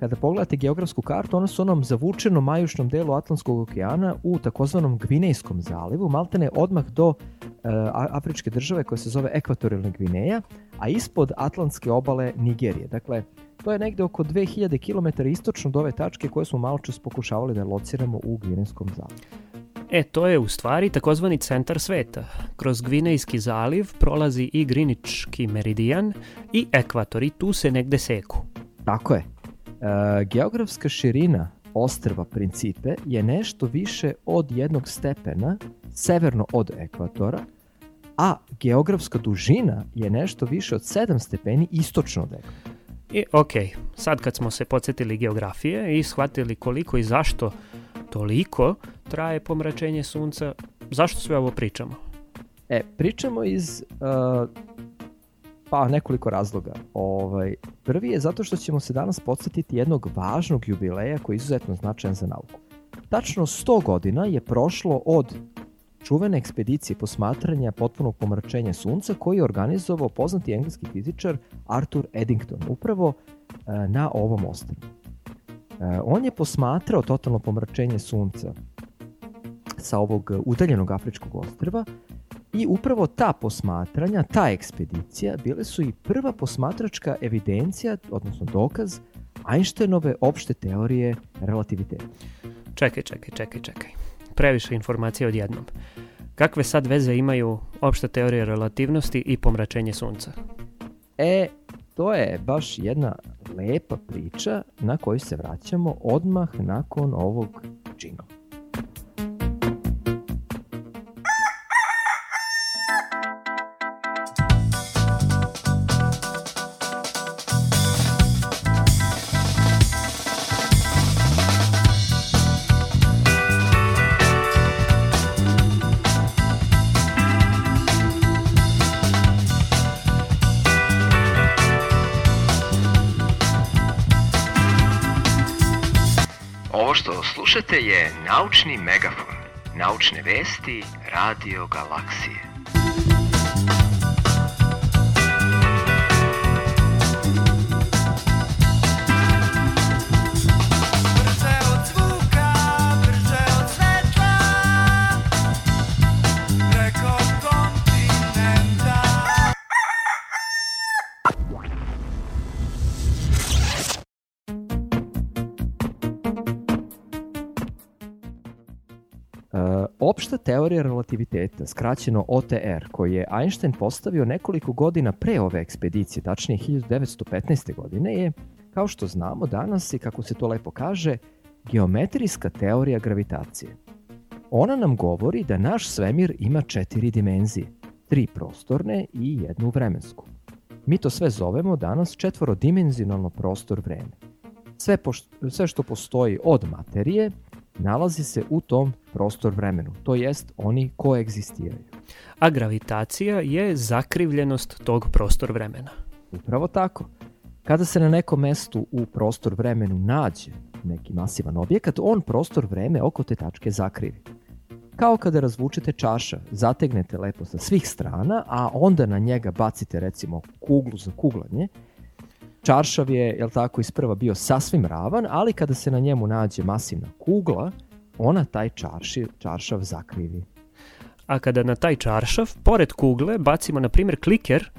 S2: kada pogledate geografsku kartu, one su onom zavučenom majušnom delu Atlantskog okeana u takozvanom Gvinejskom zalivu, maltene odmah do e, afričke države koja se zove Ekvatorijalna Gvineja, a ispod Atlantske obale Nigerije. Dakle, to je negde oko 2000 km istočno od ove tačke koje smo malo čas pokušavali da lociramo u Gvinejskom zalivu.
S4: E, to je u stvari takozvani centar sveta. Kroz Gvinejski zaliv prolazi i Grinički meridijan i ekvator i tu se negde seku.
S2: Tako je. E, geografska širina ostrva Principe je nešto više od jednog stepena severno od ekvatora, a geografska dužina je nešto više od 7 stepeni istočno od ekvatora.
S4: I ok, sad kad smo se podsjetili geografije i shvatili koliko i zašto toliko traje pomračenje sunca, zašto sve ovo pričamo?
S2: E, pričamo iz uh, pa nekoliko razloga. Ovaj, prvi je zato što ćemo se danas podsjetiti jednog važnog jubileja koji je izuzetno značajan za nauku. Tačno 100 godina je prošlo od čuvene ekspedicije posmatranja potpunog pomračenja sunca koji je organizovao poznati engleski fizičar Arthur Eddington upravo e, na ovom ostrvu. E, on je posmatrao totalno pomračenje sunca sa ovog udaljenog afričkog ostrva i upravo ta posmatranja, ta ekspedicija bile su i prva posmatračka evidencija, odnosno dokaz Einsteinove opšte teorije relativiteta.
S4: Čekaj, čekaj, čekaj, čekaj. Previše informacije odjednom. Kakve sad veze imaju opšta teorija relativnosti i pomračenje sunca?
S2: E, to je baš jedna lepa priča na koju se vraćamo odmah nakon ovog džingla.
S3: Ovo što slušate je Naučni megafon. Naučne vesti Radio Galaksije.
S2: Opšta teorija relativiteta, skraćeno OTR, koji je Einstein postavio nekoliko godina pre ove ekspedicije, tačnije 1915. godine, je, kao što znamo danas i kako se to lepo kaže, geometrijska teorija gravitacije. Ona nam govori da naš svemir ima četiri dimenzije, tri prostorne i jednu vremensku. Mi to sve zovemo danas četvorodimenzionalno prostor-vreme. Sve, poš- sve što postoji od materije nalazi se u tom prostor vremenu, to jest oni koegzistiraju.
S4: A gravitacija je zakrivljenost tog prostor vremena.
S2: Upravo tako. Kada se na nekom mestu u prostor vremenu nađe neki masivan objekat, on prostor vreme oko te tačke zakrivi. Kao kada razvučete čaša, zategnete lepo sa svih strana, a onda na njega bacite recimo kuglu za kuglanje, Čaršav je, jel tako, isprva bio sasvim ravan, ali kada se na njemu nađe masivna kugla, ona taj čarši, čaršav zakrivi.
S4: A kada na taj čaršav, pored kugle, bacimo na primjer kliker,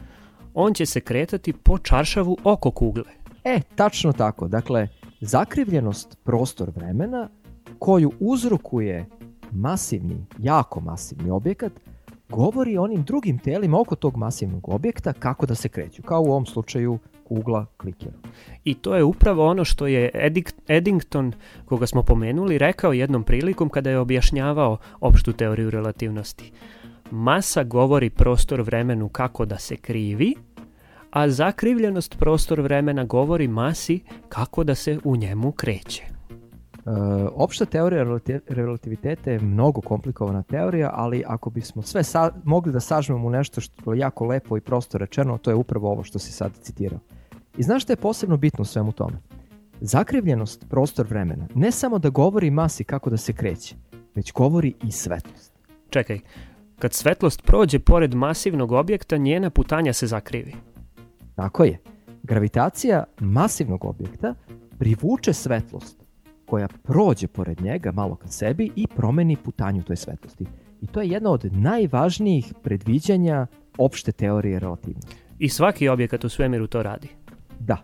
S4: on će se kretati po čaršavu oko kugle.
S2: E, tačno tako. Dakle, zakrivljenost prostor vremena koju uzrokuje masivni, jako masivni objekat, govori onim drugim telima oko tog masivnog objekta kako da se kreću, kao u ovom slučaju kugla klikera.
S4: I to je upravo ono što je Eddington, koga smo pomenuli, rekao jednom prilikom kada je objašnjavao opštu teoriju relativnosti. Masa govori prostor vremenu kako da se krivi, a zakrivljenost prostor vremena govori masi kako da se u njemu kreće.
S2: E, opšta teorija relati- relativiteta je mnogo komplikovana teorija, ali ako bismo sve sa- mogli da sažmemo u nešto što je jako lepo i prosto rečeno, to je upravo ovo što si sad citirao. I znaš što je posebno bitno u svemu tome? Zakrivljenost prostor vremena ne samo da govori masi kako da se kreće, već govori i svetlost.
S4: Čekaj, kad svetlost prođe pored masivnog objekta, njena putanja se zakrivi.
S2: Tako je. Gravitacija masivnog objekta privuče svetlost koja prođe pored njega malo ka sebi i promeni putanju toj svetlosti. I to je jedna od najvažnijih predviđanja opšte teorije relativnosti.
S4: I svaki objekat u svemiru to radi.
S2: Da.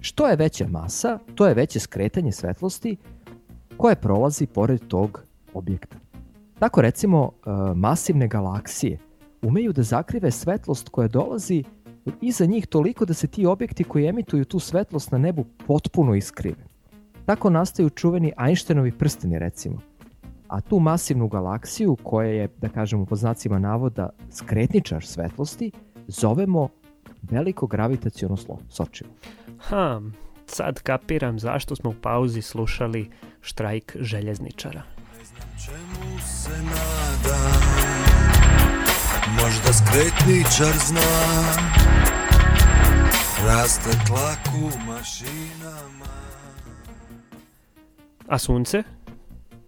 S2: Što je veća masa, to je veće skretanje svetlosti koje prolazi pored tog objekta. Tako recimo, e, masivne galaksije umeju da zakrive svetlost koja dolazi iza njih toliko da se ti objekti koji emituju tu svetlost na nebu potpuno iskrive. Tako nastaju čuveni Einsteinovi prsteni recimo. A tu masivnu galaksiju koja je, da kažemo po znacima navoda, skretničar svetlosti, zovemo veliko gravitaciono slo, sočivo.
S4: Ha, sad kapiram zašto smo u pauzi slušali štrajk željezničara.
S8: Čemu se nadam Možda skretničar zna Raste tlak u mašinama
S4: A sunce?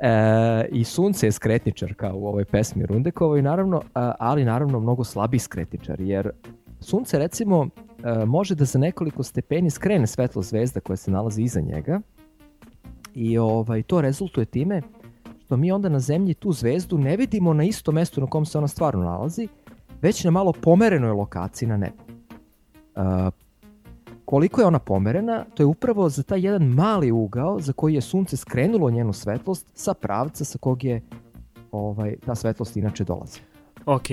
S2: E, I sunce je skretničar kao u ovoj pesmi Rundekovoj, naravno, ali naravno mnogo slabiji skretničar, jer sunce recimo e, može da za nekoliko stepeni skrene svetlo zvezda koja se nalazi iza njega i ovaj, to rezultuje time što mi onda na zemlji tu zvezdu ne vidimo na isto mesto na kom se ona stvarno nalazi, već na malo pomerenoj lokaciji na nebu. E, koliko je ona pomerena, to je upravo za taj jedan mali ugao za koji je sunce skrenulo njenu svetlost sa pravca sa kog je ovaj, ta svetlost inače dolazi.
S4: Ok,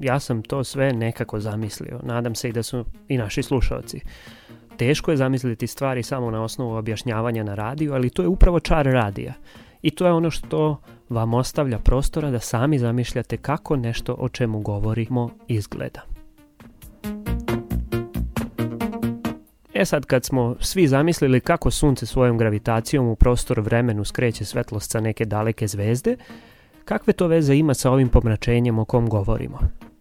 S4: ja sam to sve nekako zamislio. Nadam se i da su i naši slušalci. Teško je zamisliti stvari samo na osnovu objašnjavanja na radiju, ali to je upravo čar radija. I to je ono što vam ostavlja prostora da sami zamišljate kako nešto o čemu govorimo izgleda. E sad kad smo svi zamislili kako sunce svojom gravitacijom u prostor vremenu skreće svetlost sa neke daleke zvezde, kakve to veze ima sa ovim pomračenjem o kom govorimo?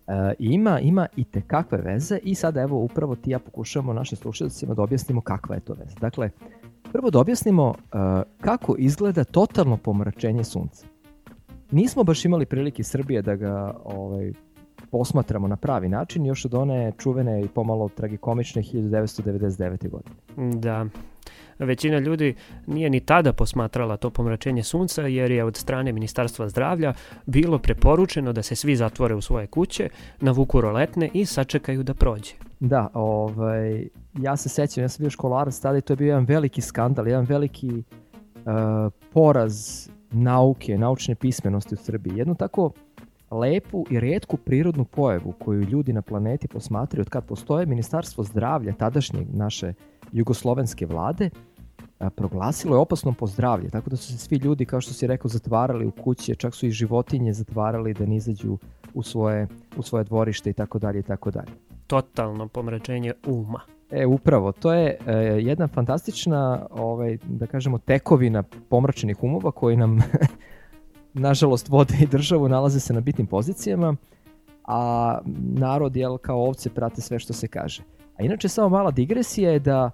S2: E, ima, ima i te kakve veze i sada evo upravo ti ja pokušavamo našim slušalcima da objasnimo kakva je to veza. Dakle, prvo da objasnimo e, kako izgleda totalno pomračenje sunca. Nismo baš imali prilike Srbije da ga ovaj, posmatramo na pravi način još od one čuvene i pomalo tragikomične 1999. godine.
S4: Da, većina ljudi nije ni tada posmatrala to pomračenje sunca jer je od strane Ministarstva zdravlja bilo preporučeno da se svi zatvore u svoje kuće, navuku roletne i sačekaju da prođe.
S2: Da, ovaj, ja se sećam, ja sam bio školarac tada i to je bio jedan veliki skandal, jedan veliki uh, poraz nauke, naučne pismenosti u Srbiji. Jednu tako lepu i redku prirodnu pojavu koju ljudi na planeti posmatraju od kad postoje Ministarstvo zdravlja tadašnje naše jugoslovenske vlade proglasilo je opasnom po zdravlje, tako da su se svi ljudi, kao što si rekao, zatvarali u kuće, čak su i životinje zatvarali da ne izađu u svoje, u svoje dvorište i tako dalje i tako dalje.
S4: Totalno pomračenje uma.
S2: E, upravo, to je e, jedna fantastična, ovaj, da kažemo, tekovina pomračenih umova koji nam, <laughs> nažalost, vode i državu, nalaze se na bitnim pozicijama, a narod, jel, kao ovce prate sve što se kaže. A inače, samo mala digresija je da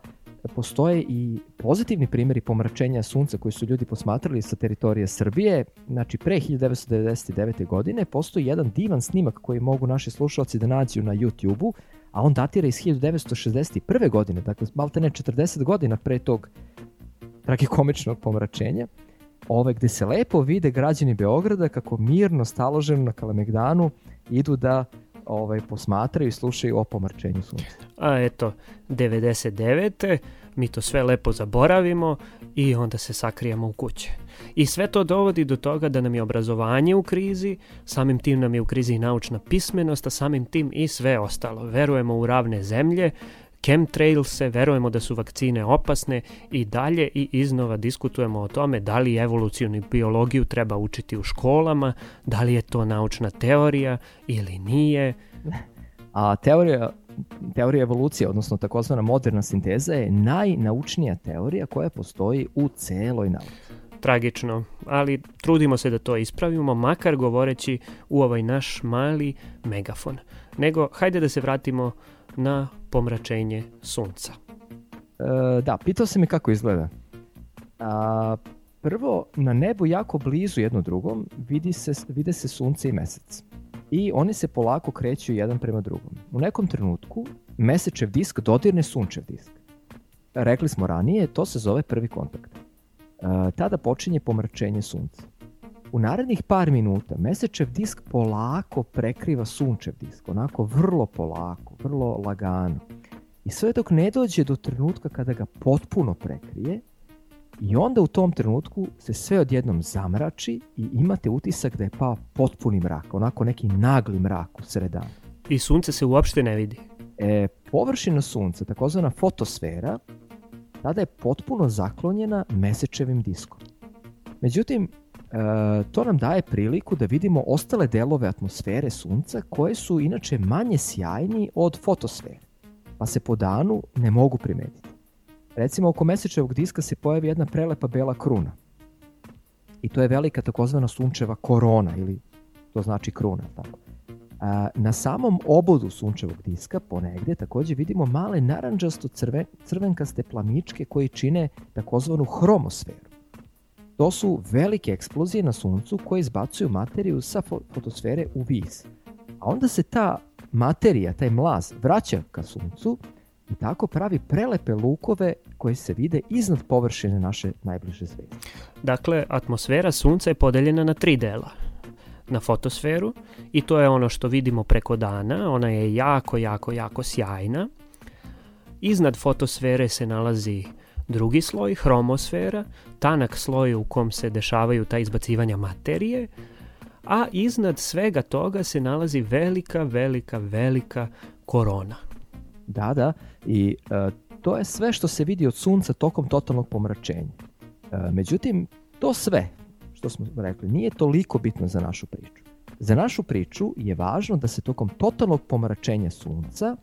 S2: postoje i pozitivni primjeri pomračenja sunca koji su ljudi posmatrali sa teritorije Srbije. Znači, pre 1999. godine postoji jedan divan snimak koji mogu naši slušalci da nađu na YouTube-u, a on datira iz 1961. godine, dakle, malte ne 40 godina pre tog tragikomičnog pomračenja, ove, gde se lepo vide građani Beograda kako mirno, staloženo na Kalemegdanu idu da ovaj, posmatraju i slušaju o pomrčenju sunca.
S4: A eto, 99. mi to sve lepo zaboravimo i onda se sakrijemo u kuće. I sve to dovodi do toga da nam je obrazovanje u krizi, samim tim nam je u krizi i naučna pismenost, a samim tim i sve ostalo. Verujemo u ravne zemlje, chemtrailse, verujemo da su vakcine opasne i dalje i iznova diskutujemo o tome da li evolucijnu biologiju treba učiti u školama, da li je to naučna teorija ili nije.
S2: A teorija, teorija evolucije, odnosno takozvana moderna sinteza je najnaučnija teorija koja postoji u celoj nauci.
S4: Tragično, ali trudimo se da to ispravimo, makar govoreći u ovaj naš mali megafon. Nego, hajde da se vratimo na pomračenje sunca.
S2: E, da, pitao se me kako izgleda. A, prvo, na nebu jako blizu jedno drugom vidi se, vide se sunce i mesec. I oni se polako kreću jedan prema drugom. U nekom trenutku mesečev disk dodirne sunčev disk. Rekli smo ranije, to se zove prvi kontakt. E, tada počinje pomračenje sunca. U narednih par minuta mesečev disk polako prekriva sunčev disk, onako vrlo polako, vrlo lagano. I sve dok ne dođe do trenutka kada ga potpuno prekrije, i onda u tom trenutku se sve odjednom zamrači i imate utisak da je pao potpuni mrak, onako neki nagli mrak u sred dana.
S4: I sunce se uopšte ne vidi.
S2: E, površina sunca, takozvana fotosfera, tada je potpuno zaklonjena mesečevim diskom. Međutim, to nam daje priliku da vidimo ostale delove atmosfere Sunca koje su inače manje sjajni od fotosfere, pa se po danu ne mogu primetiti. Recimo, oko mesečevog diska se pojavi jedna prelepa bela kruna. I to je velika takozvana sunčeva korona, ili to znači kruna, tako. A, na samom obodu sunčevog diska ponegde takođe vidimo male naranđasto crve, crvenkaste plamičke koji čine takozvanu hromosferu. To su velike eksplozije na suncu koje izbacuju materiju sa fo- fotosfere u vis. A onda se ta materija, taj mlaz, vraća ka suncu i tako pravi prelepe lukove koje se vide iznad površine naše najbliže zvezde.
S4: Dakle, atmosfera Sunca je podeljena na tri dela. Na fotosferu, i to je ono što vidimo preko dana, ona je jako, jako, jako sjajna. Iznad fotosfere se nalazi drugi sloj, hromosfera, tanak sloj u kom se dešavaju ta izbacivanja materije, a iznad svega toga se nalazi velika, velika, velika korona.
S2: Da, da, i e, to je sve što se vidi od sunca tokom totalnog pomračenja. E, međutim, to sve, što smo rekli, nije toliko bitno za našu priču. Za našu priču je važno da se tokom totalnog pomračenja sunca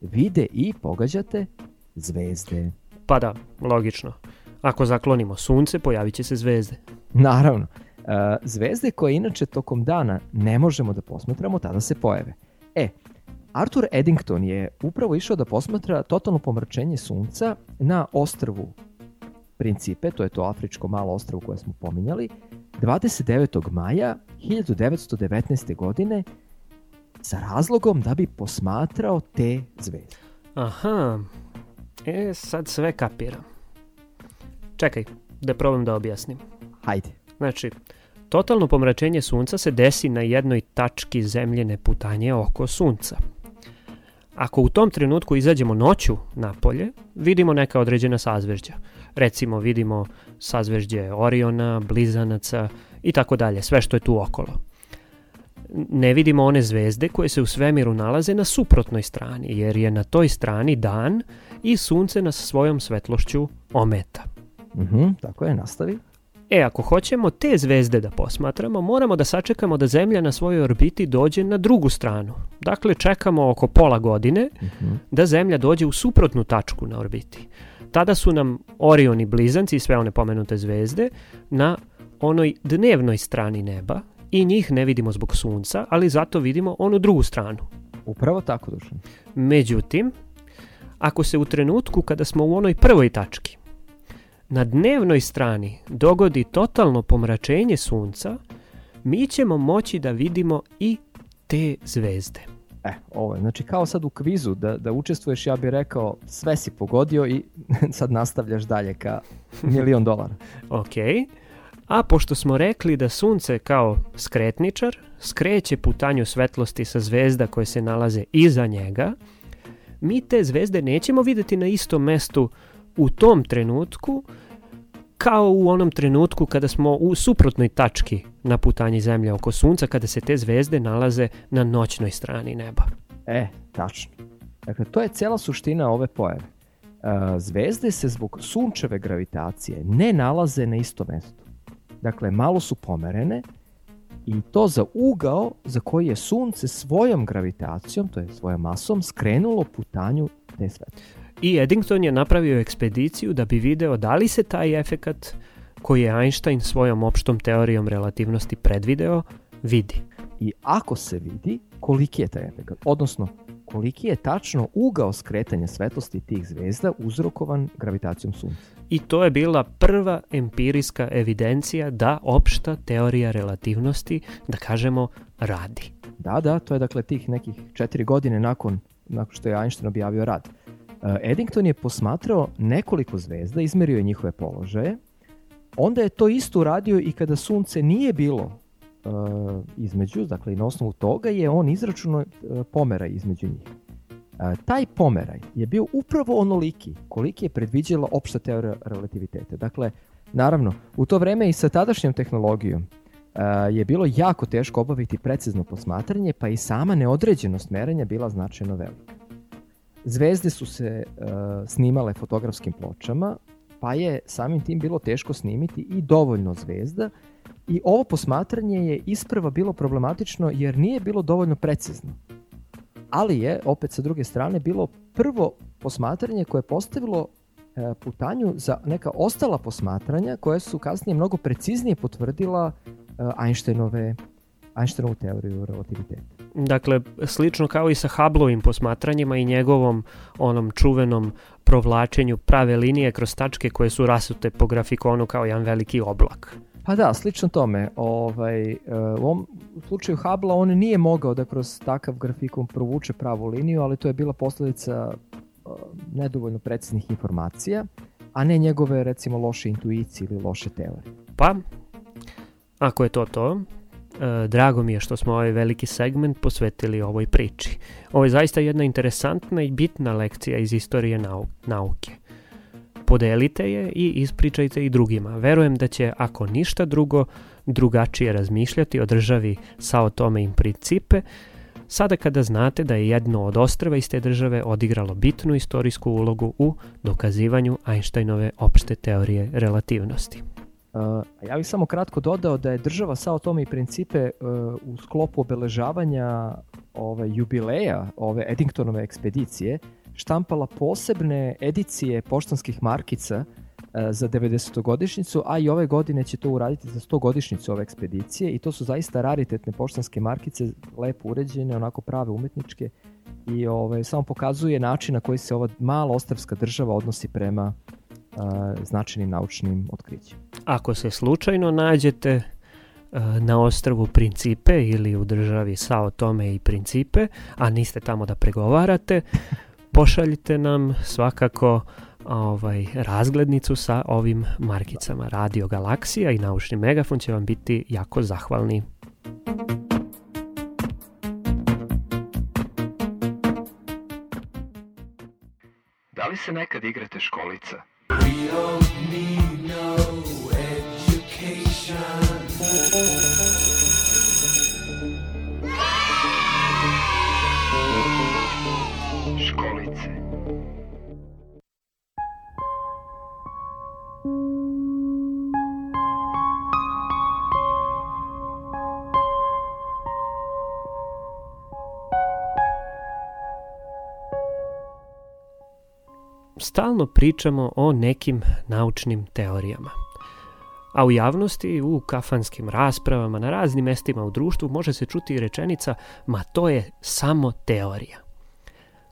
S2: vide i, pogađate, zvezde.
S4: Pa da, logično. Ako zaklonimo sunce, pojavit će se zvezde.
S2: Naravno, e, zvezde koje inače tokom dana ne možemo da posmatramo, tada se pojave. E, Arthur Eddington je upravo išao da posmatra totalno pomračenje sunca na ostrvu Principe, to je to afričko malo ostrvo koje smo pominjali, 29. maja 1919. godine sa razlogom da bi posmatrao te zvezde.
S4: Aha, e sad sve kapiram. Čekaj, da probam da objasnim.
S2: Hajde.
S4: Znači, totalno pomračenje sunca se desi na jednoj tački zemljene putanje oko sunca. Ako u tom trenutku izađemo noću napolje, vidimo neka određena sazvežđa. Recimo vidimo sazvežđe Oriona, Blizanaca i tako dalje, sve što je tu okolo. Ne vidimo one zvezde koje se u svemiru nalaze na suprotnoj strani, jer je na toj strani dan i sunce nas svojom svetlošću ometa.
S2: Mhm, tako je, nastavi.
S4: E, ako hoćemo te zvezde da posmatramo, moramo da sačekamo da Zemlja na svojoj orbiti dođe na drugu stranu. Dakle, čekamo oko pola godine
S2: Mhm.
S4: da Zemlja dođe u suprotnu tačku na orbiti. Tada su nam Orion i Blizanci i sve one pomenute zvezde na onoj dnevnoj strani neba i njih ne vidimo zbog sunca, ali zato vidimo onu drugu stranu.
S2: Upravo tako, Dušan.
S4: Međutim, ako se u trenutku kada smo u onoj prvoj tački na dnevnoj strani dogodi totalno pomračenje sunca, mi ćemo moći da vidimo i te zvezde.
S2: E, ovo je, znači kao sad u kvizu da, da učestvuješ, ja bih rekao sve si pogodio i <laughs> sad nastavljaš dalje ka milion dolara. <laughs>
S4: Ok. A pošto smo rekli da sunce kao skretničar skreće putanju svetlosti sa zvezda koje se nalaze iza njega, mi te zvezde nećemo videti na istom mestu u tom trenutku kao u onom trenutku kada smo u suprotnoj tački na putanji Zemlje oko Sunca, kada se te zvezde nalaze na noćnoj strani neba.
S2: E, tačno. Dakle, to je cela suština ove pojave. E, zvezde se zbog sunčeve gravitacije ne nalaze na istom mestu. Dakle, malo su pomerene i to za ugao za koji je sunce svojom gravitacijom, to je svojom masom, skrenulo putanju te svetlosti.
S4: I Eddington je napravio ekspediciju da bi video da li se taj efekat koji je Einstein svojom opštom teorijom relativnosti predvideo, vidi.
S2: I ako se vidi, koliki je taj efekt, odnosno koliki je tačno ugao skretanja svetlosti tih zvezda uzrokovan gravitacijom sunca.
S4: I to je bila prva empirijska evidencija da opšta teorija relativnosti, da kažemo, radi.
S2: Da, da, to je dakle tih nekih četiri godine nakon, nakon što je Einstein objavio rad. Uh, Eddington je posmatrao nekoliko zvezda, izmerio je njihove položaje, onda je to isto uradio i kada sunce nije bilo uh, između, dakle i na osnovu toga je on izračunao uh, pomeraj između njih. Taj pomeraj je bio upravo onoliki koliki je predviđala opšta teorija relativiteta. Dakle, naravno, u to vreme i sa tadašnjom tehnologijom je bilo jako teško obaviti precizno posmatranje, pa i sama neodređenost merenja bila značajno velika. Zvezde su se snimale fotografskim pločama, pa je samim tim bilo teško snimiti i dovoljno zvezda i ovo posmatranje je isprva bilo problematično jer nije bilo dovoljno precizno. Ali je, opet sa druge strane, bilo prvo posmatranje koje je postavilo e, putanju za neka ostala posmatranja koje su kasnije mnogo preciznije potvrdila e, Einsteinove Einsteinovu teoriju relativiteta.
S4: Dakle, slično kao i sa Hubbleovim posmatranjima i njegovom onom čuvenom provlačenju prave linije kroz tačke koje su rasute po grafikonu kao jedan veliki oblak.
S2: Pa da, slično tome. Ovaj, e, u ovom slučaju Hubble on nije mogao da kroz takav grafikon provuče pravu liniju, ali to je bila posledica e, nedovoljno preciznih informacija, a ne njegove recimo loše intuicije ili loše teorije.
S4: Pa, ako je to to, e, drago mi je što smo ovaj veliki segment posvetili ovoj priči. Ovo je zaista jedna interesantna i bitna lekcija iz istorije nau nauke. Podelite je i ispričajte i drugima. Verujem da će, ako ništa drugo, drugačije razmišljati o državi Sao Tome i Principe, sada kada znate da je jedno od ostrava iz te države odigralo bitnu istorijsku ulogu u dokazivanju Einsteinove opšte teorije relativnosti.
S2: Uh, ja bih samo kratko dodao da je država Sao Tome i Principe uh, u sklopu obeležavanja ove jubileja ove Eddingtonove ekspedicije štampala posebne edicije poštanskih markica uh, za 90-godišnjicu, a i ove godine će to uraditi za 100-godišnjicu ove ekspedicije i to su zaista raritetne poštanske markice, lepo uređene, onako prave umetničke i ovaj, samo pokazuje način na koji se ova mala ostavska država odnosi prema uh, značajnim naučnim otkrićima.
S4: Ako se slučajno nađete e, na ostrvu Principe ili u državi Sao Tome i Principe, a niste tamo da pregovarate, pošaljite nam svakako ovaj razglednicu sa ovim markicama. Radio Galaksija i Naučni megafon će vam biti jako zahvalni.
S3: Da li se nekad igrate školica? Školice.
S4: Stalno pričamo o nekim naučnim teorijama. A u javnosti, u kafanskim raspravama, na raznim mestima u društvu može se čuti rečenica ma to je samo teorija.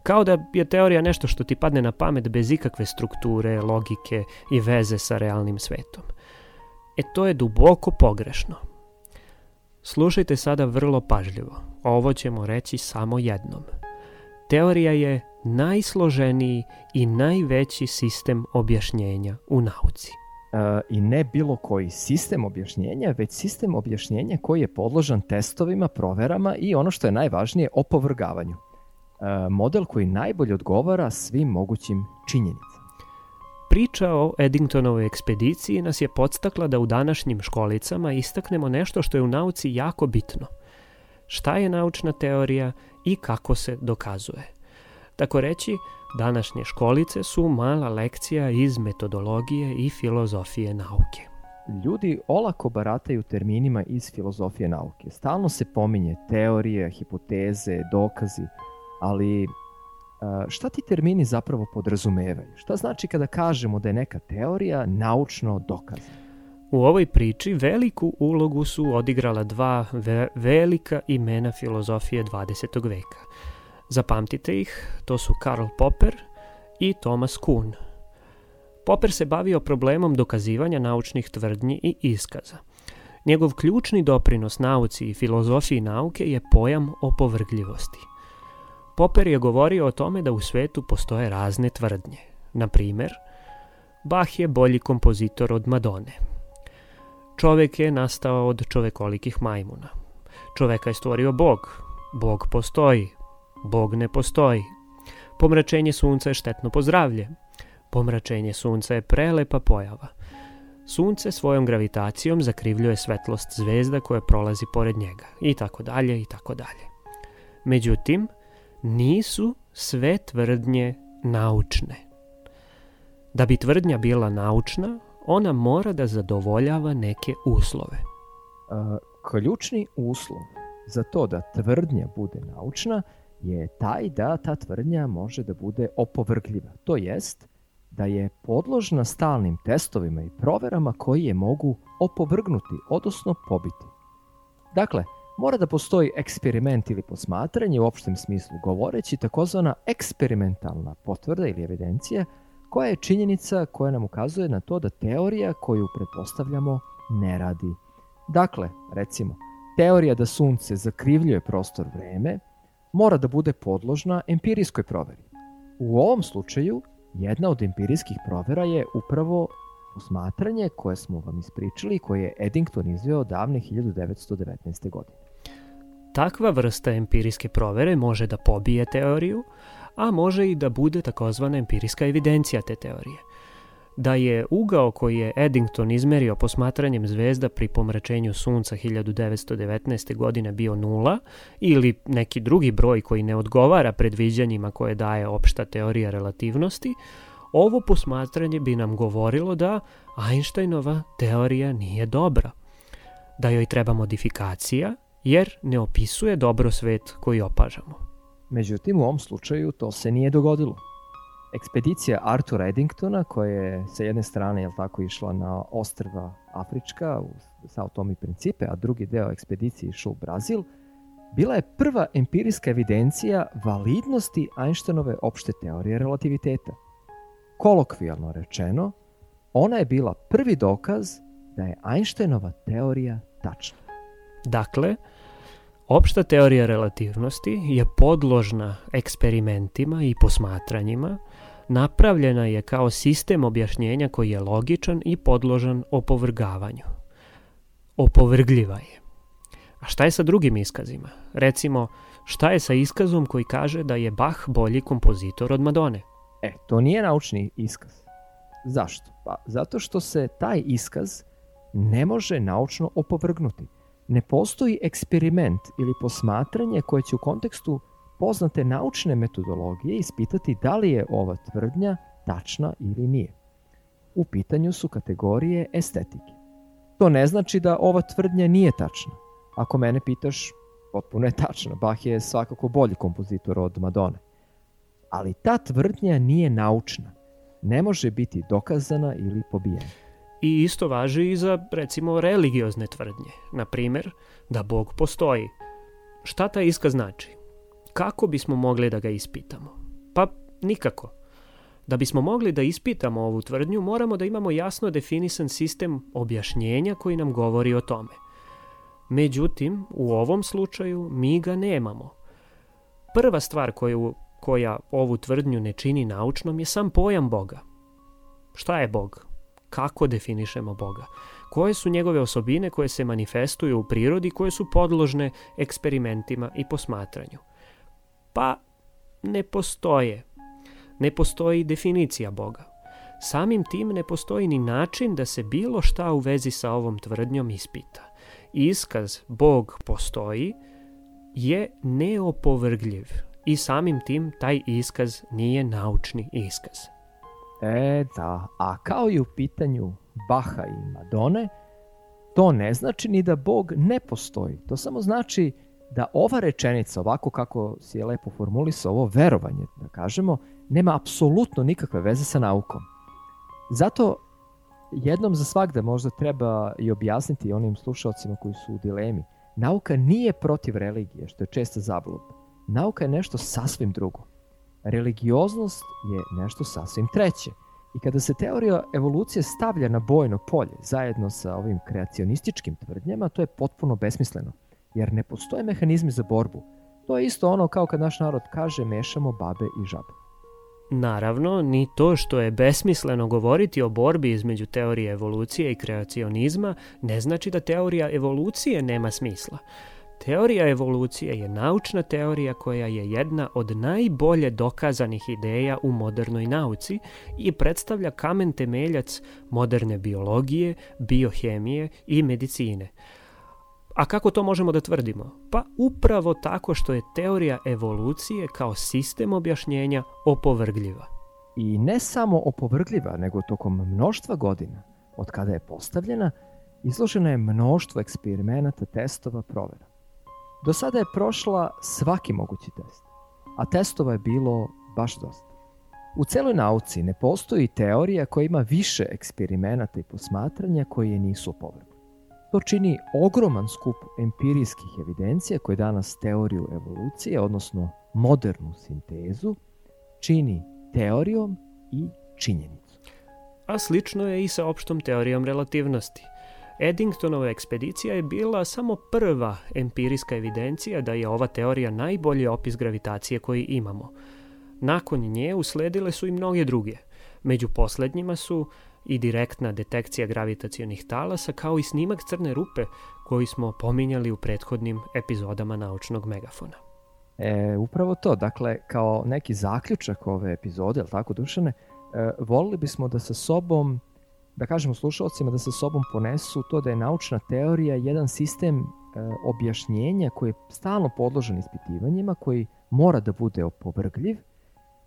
S4: Kao da je teorija nešto što ti padne na pamet bez ikakve strukture, logike i veze sa realnim svetom. E to je duboko pogrešno. Slušajte sada vrlo pažljivo. Ovo ćemo reći samo jednom. Teorija je najsloženiji i najveći sistem objašnjenja u nauci.
S2: E, I ne bilo koji sistem objašnjenja, već sistem objašnjenja koji je podložan testovima, proverama i ono što je najvažnije, opovrgavanju. E, model koji najbolje odgovara svim mogućim činjenicama.
S4: Priča o Eddingtonovoj ekspediciji nas je podstakla da u današnjim školicama istaknemo nešto što je u nauci jako bitno. Šta je naučna teorija i kako se dokazuje. Tako reći, današnje školice su mala lekcija iz metodologije i filozofije nauke.
S2: Ljudi olako barataju terminima iz filozofije nauke. Stalno se pominje teorije, hipoteze, dokazi, ali e, šta ti termini zapravo podrazumevaju? Šta znači kada kažemo da je neka teorija naučno dokazana?
S4: U ovoj priči veliku ulogu su odigrala dva ve velika imena filozofije 20. veka. Zapamtite ih, to su Karl Popper i Thomas Kuhn. Popper se bavio problemom dokazivanja naučnih tvrdnji i iskaza. Njegov ključni doprinos nauci i filozofiji nauke je pojam opovrgljivosti. Popper je govorio o tome da u svetu postoje razne tvrdnje. Na primer, Bach je bolji kompozitor od Madone. Čovek je nastao od čovekolikih majmuna. Čoveka je stvorio Bog. Bog postoji. Bog ne postoji. Pomračenje sunca je štetno po zdravlje. Pomračenje sunca je prelepa pojava. Sunce svojom gravitacijom zakrivljuje svetlost zvezda koja prolazi pored njega i tako dalje i tako dalje. Međutim, nisu sve tvrdnje naučne. Da bi tvrdnja bila naučna, ona mora da zadovoljava neke uslove.
S2: A, ključni uslov za to da tvrdnja bude naučna je taj da ta tvrdnja može da bude opovrgljiva. To jest da je podložna stalnim testovima i proverama koji je mogu opovrgnuti, odnosno pobiti. Dakle, mora da postoji eksperiment ili posmatranje u opštem smislu govoreći takozvana eksperimentalna potvrda ili evidencija koja je činjenica koja nam ukazuje na to da teorija koju pretpostavljamo ne radi. Dakle, recimo, teorija da sunce zakrivljuje prostor vreme mora da bude podložna empirijskoj proveri. U ovom slučaju, jedna od empirijskih provera je upravo posmatranje koje smo vam ispričali i koje je Eddington izveo davne 1919. godine.
S4: Takva vrsta empirijske provere može da pobije teoriju, a može i da bude takozvana empirijska evidencija te teorije. Da je ugao koji je Eddington izmerio posmatranjem zvezda pri pomračenju sunca 1919. godine bio nula ili neki drugi broj koji ne odgovara predviđanjima koje daje opšta teorija relativnosti, ovo posmatranje bi nam govorilo da Einsteinova teorija nije dobra, da joj treba modifikacija jer ne opisuje dobro svet koji opažamo.
S2: Međutim, u ovom slučaju to se nije dogodilo. Ekspedicija Artura Eddingtona, koja je sa jedne strane jel tako, išla na ostrva Afrička u Sao Tome i Principe, a drugi deo ekspedicije išao u Brazil, bila je prva empirijska evidencija validnosti Einsteinove opšte teorije relativiteta. Kolokvijalno rečeno, ona je bila prvi dokaz da je Einsteinova teorija tačna.
S4: Dakle, opšta teorija relativnosti je podložna eksperimentima i posmatranjima, napravljena je kao sistem objašnjenja koji je logičan i podložan opovrgavanju. Opovrgljiva je. A šta je sa drugim iskazima? Recimo, šta je sa iskazom koji kaže da je Bach bolji kompozitor od Madone?
S2: E, to nije naučni iskaz. Zašto? Pa zato što se taj iskaz ne može naučno opovrgnuti. Ne postoji eksperiment ili posmatranje koje će u kontekstu poznate naučne metodologije ispitati da li je ova tvrdnja tačna ili nije. U pitanju su kategorije estetike. To ne znači da ova tvrdnja nije tačna. Ako mene pitaš, potpuno je tačno. Bach je svakako bolji kompozitor od Madone. Ali ta tvrdnja nije naučna. Ne može biti dokazana ili pobijena.
S4: I isto važi i za, recimo, religiozne tvrdnje. Na primer, da Bog postoji. Šta taj iskaz znači? Kako bismo mogli da ga ispitamo? Pa nikako. Da bismo mogli da ispitamo ovu tvrdnju, moramo da imamo jasno definisan sistem objašnjenja koji nam govori o tome. Međutim, u ovom slučaju mi ga nemamo. Prva stvar koju, koja ovu tvrdnju ne čini naučnom je sam pojam Boga. Šta je Bog? Kako definišemo Boga? Koje su njegove osobine koje se manifestuju u prirodi, koje su podložne eksperimentima i posmatranju? Pa ne postoje. Ne postoji definicija Boga. Samim tim ne postoji ni način da se bilo šta u vezi sa ovom tvrdnjom ispita. Iskaz Bog postoji je neopovrgljiv i samim tim taj iskaz nije naučni iskaz.
S2: E da, a kao i u pitanju Baha i Madone, to ne znači ni da Bog ne postoji. To samo znači da ova rečenica, ovako kako si je lepo formulisao, ovo verovanje, da kažemo, nema apsolutno nikakve veze sa naukom. Zato jednom za svakda možda treba i objasniti onim slušalcima koji su u dilemi. Nauka nije protiv religije, što je česta zabluda. Nauka je nešto sasvim drugo. Religioznost je nešto sasvim treće. I kada se teorija evolucije stavlja na bojno polje zajedno sa ovim kreacionističkim tvrdnjama, to je potpuno besmisleno, jer ne postoje mehanizmi za borbu. To je isto ono kao kad naš narod kaže mešamo babe i žabe.
S4: Naravno, ni to što je besmisleno govoriti o borbi između teorije evolucije i kreacionizma ne znači da teorija evolucije nema smisla. Teorija evolucije je naučna teorija koja je jedna od najbolje dokazanih ideja u modernoj nauci i predstavlja kamen temeljac moderne biologije, biohemije i medicine. A kako to možemo da tvrdimo? Pa upravo tako što je teorija evolucije kao sistem objašnjenja opovrgljiva.
S2: I ne samo opovrgljiva, nego tokom mnoštva godina, od kada je postavljena, izložena je mnoštvo eksperimenata, testova, provera. Do sada je prošla svaki mogući test, a testova je bilo baš dosta. U celoj nauci ne postoji teorija koja ima više eksperimenata i posmatranja koje je nisu opovrgli. To čini ogroman skup empirijskih evidencija koje danas teoriju evolucije, odnosno modernu sintezu, čini teorijom i činjenicom.
S4: A slično je i sa opštom teorijom relativnosti. Eddingtonova ekspedicija je bila samo prva empirijska evidencija da je ova teorija najbolji opis gravitacije koji imamo. Nakon nje usledile su i mnoge druge. Među poslednjima su i direktna detekcija gravitacionih talasa kao i snimak crne rupe koji smo pominjali u prethodnim epizodama naučnog megafona.
S2: E, upravo to, dakle, kao neki zaključak ove epizode, ali tako Dušane, e, volili bismo da sa sobom, da kažemo slušalcima da sa sobom ponesu to da je naučna teorija jedan sistem e, objašnjenja koji je stalno podložen ispitivanjima, koji mora da bude opovrgljiv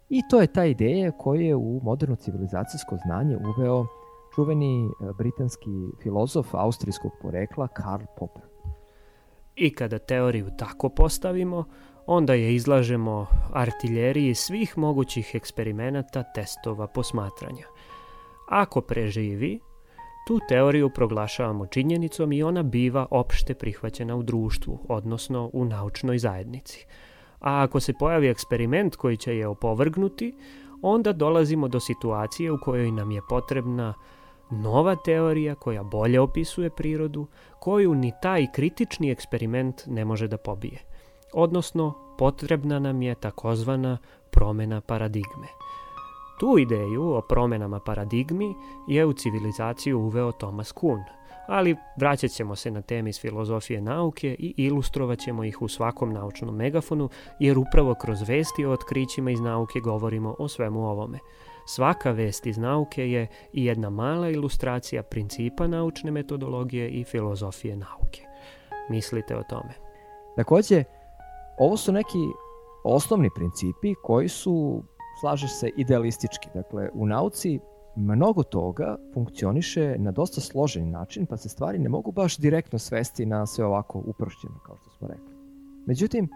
S2: i to je ta ideja koju je u moderno civilizacijsko znanje uveo čuveni e, britanski filozof austrijskog porekla Karl Popper.
S4: I kada teoriju tako postavimo, onda je izlažemo artiljeriji svih mogućih eksperimenata, testova, posmatranja. Ako preživi, tu teoriju proglašavamo činjenicom i ona biva opšte prihvaćena u društvu, odnosno u naučnoj zajednici. A ako se pojavi eksperiment koji će je opovrgnuti, onda dolazimo do situacije u kojoj nam je potrebna nova teorija koja bolje opisuje prirodu, koju ni taj kritični eksperiment ne može da pobije. Odnosno, potrebna nam je takozvana promena paradigme. Tu ideju o promenama paradigmi je u civilizaciju uveo Thomas Kuhn, ali vraćat ćemo se na teme iz filozofije nauke i ilustrovat ćemo ih u svakom naučnom megafonu, jer upravo kroz vesti o otkrićima iz nauke govorimo o svemu ovome. Svaka vest iz nauke je i jedna mala ilustracija principa naučne metodologije i filozofije nauke. Mislite o tome.
S2: Takođe, ovo su neki osnovni principi koji su, slažeš se, idealistički. Dakle, u nauci mnogo toga funkcioniše na dosta složeni način, pa se stvari ne mogu baš direktno svesti na sve ovako uprošćeno, kao što smo rekli. Međutim,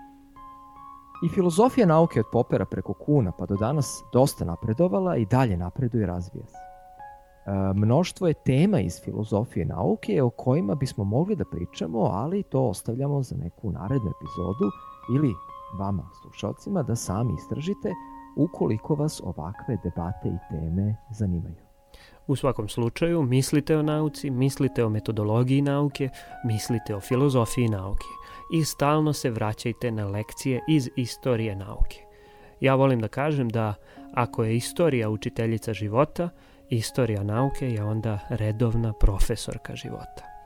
S2: i filozofija nauke od Popera preko Kuna pa do danas dosta napredovala i dalje napreduje i razvija se. E, mnoštvo je tema iz filozofije nauke o kojima bismo mogli da pričamo, ali to ostavljamo za neku narednu epizodu ili vama, slušalcima, da sami istražite ukoliko vas ovakve debate i teme zanimaju.
S4: U svakom slučaju, mislite o nauci, mislite o metodologiji nauke, mislite o filozofiji nauke i stalno se vraćajte na lekcije iz istorije nauke. Ja volim da kažem da ako je istorija učiteljica života, istorija nauke je onda redovna profesorka života.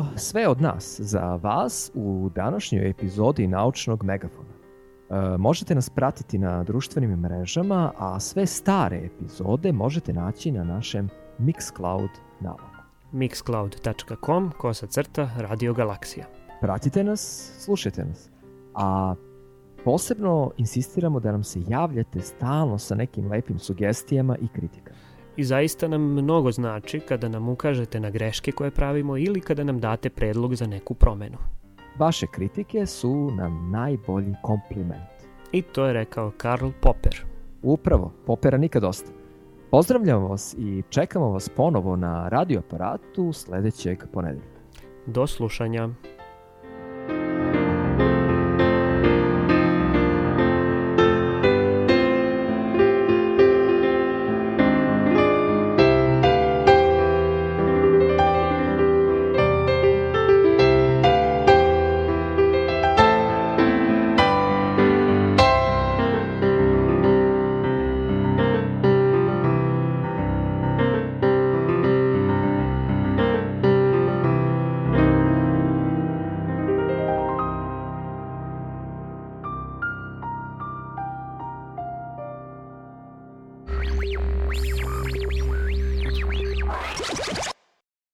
S2: To sve od nas za vas u današnjoj epizodi Naučnog megafona. E, možete nas pratiti na društvenim mrežama, a sve stare epizode možete naći na našem Mixcloud nalogu.
S4: mixcloud.com, kosa crta, Radio Galaksija.
S2: Pratite nas, slušajte nas. A posebno insistiramo da nam se javljate stalno sa nekim lepim sugestijama i kritikama.
S4: I zaista nam mnogo znači kada nam ukažete na greške koje pravimo ili kada nam date predlog za neku promenu.
S2: Vaše kritike su nam najbolji kompliment.
S4: I to je rekao Karl Popper.
S2: Upravo, popera nikad dosta. Pozdravljamo vas i čekamo vas ponovo na radioaparatu sledećeg ponedeljka.
S4: Do slušanja.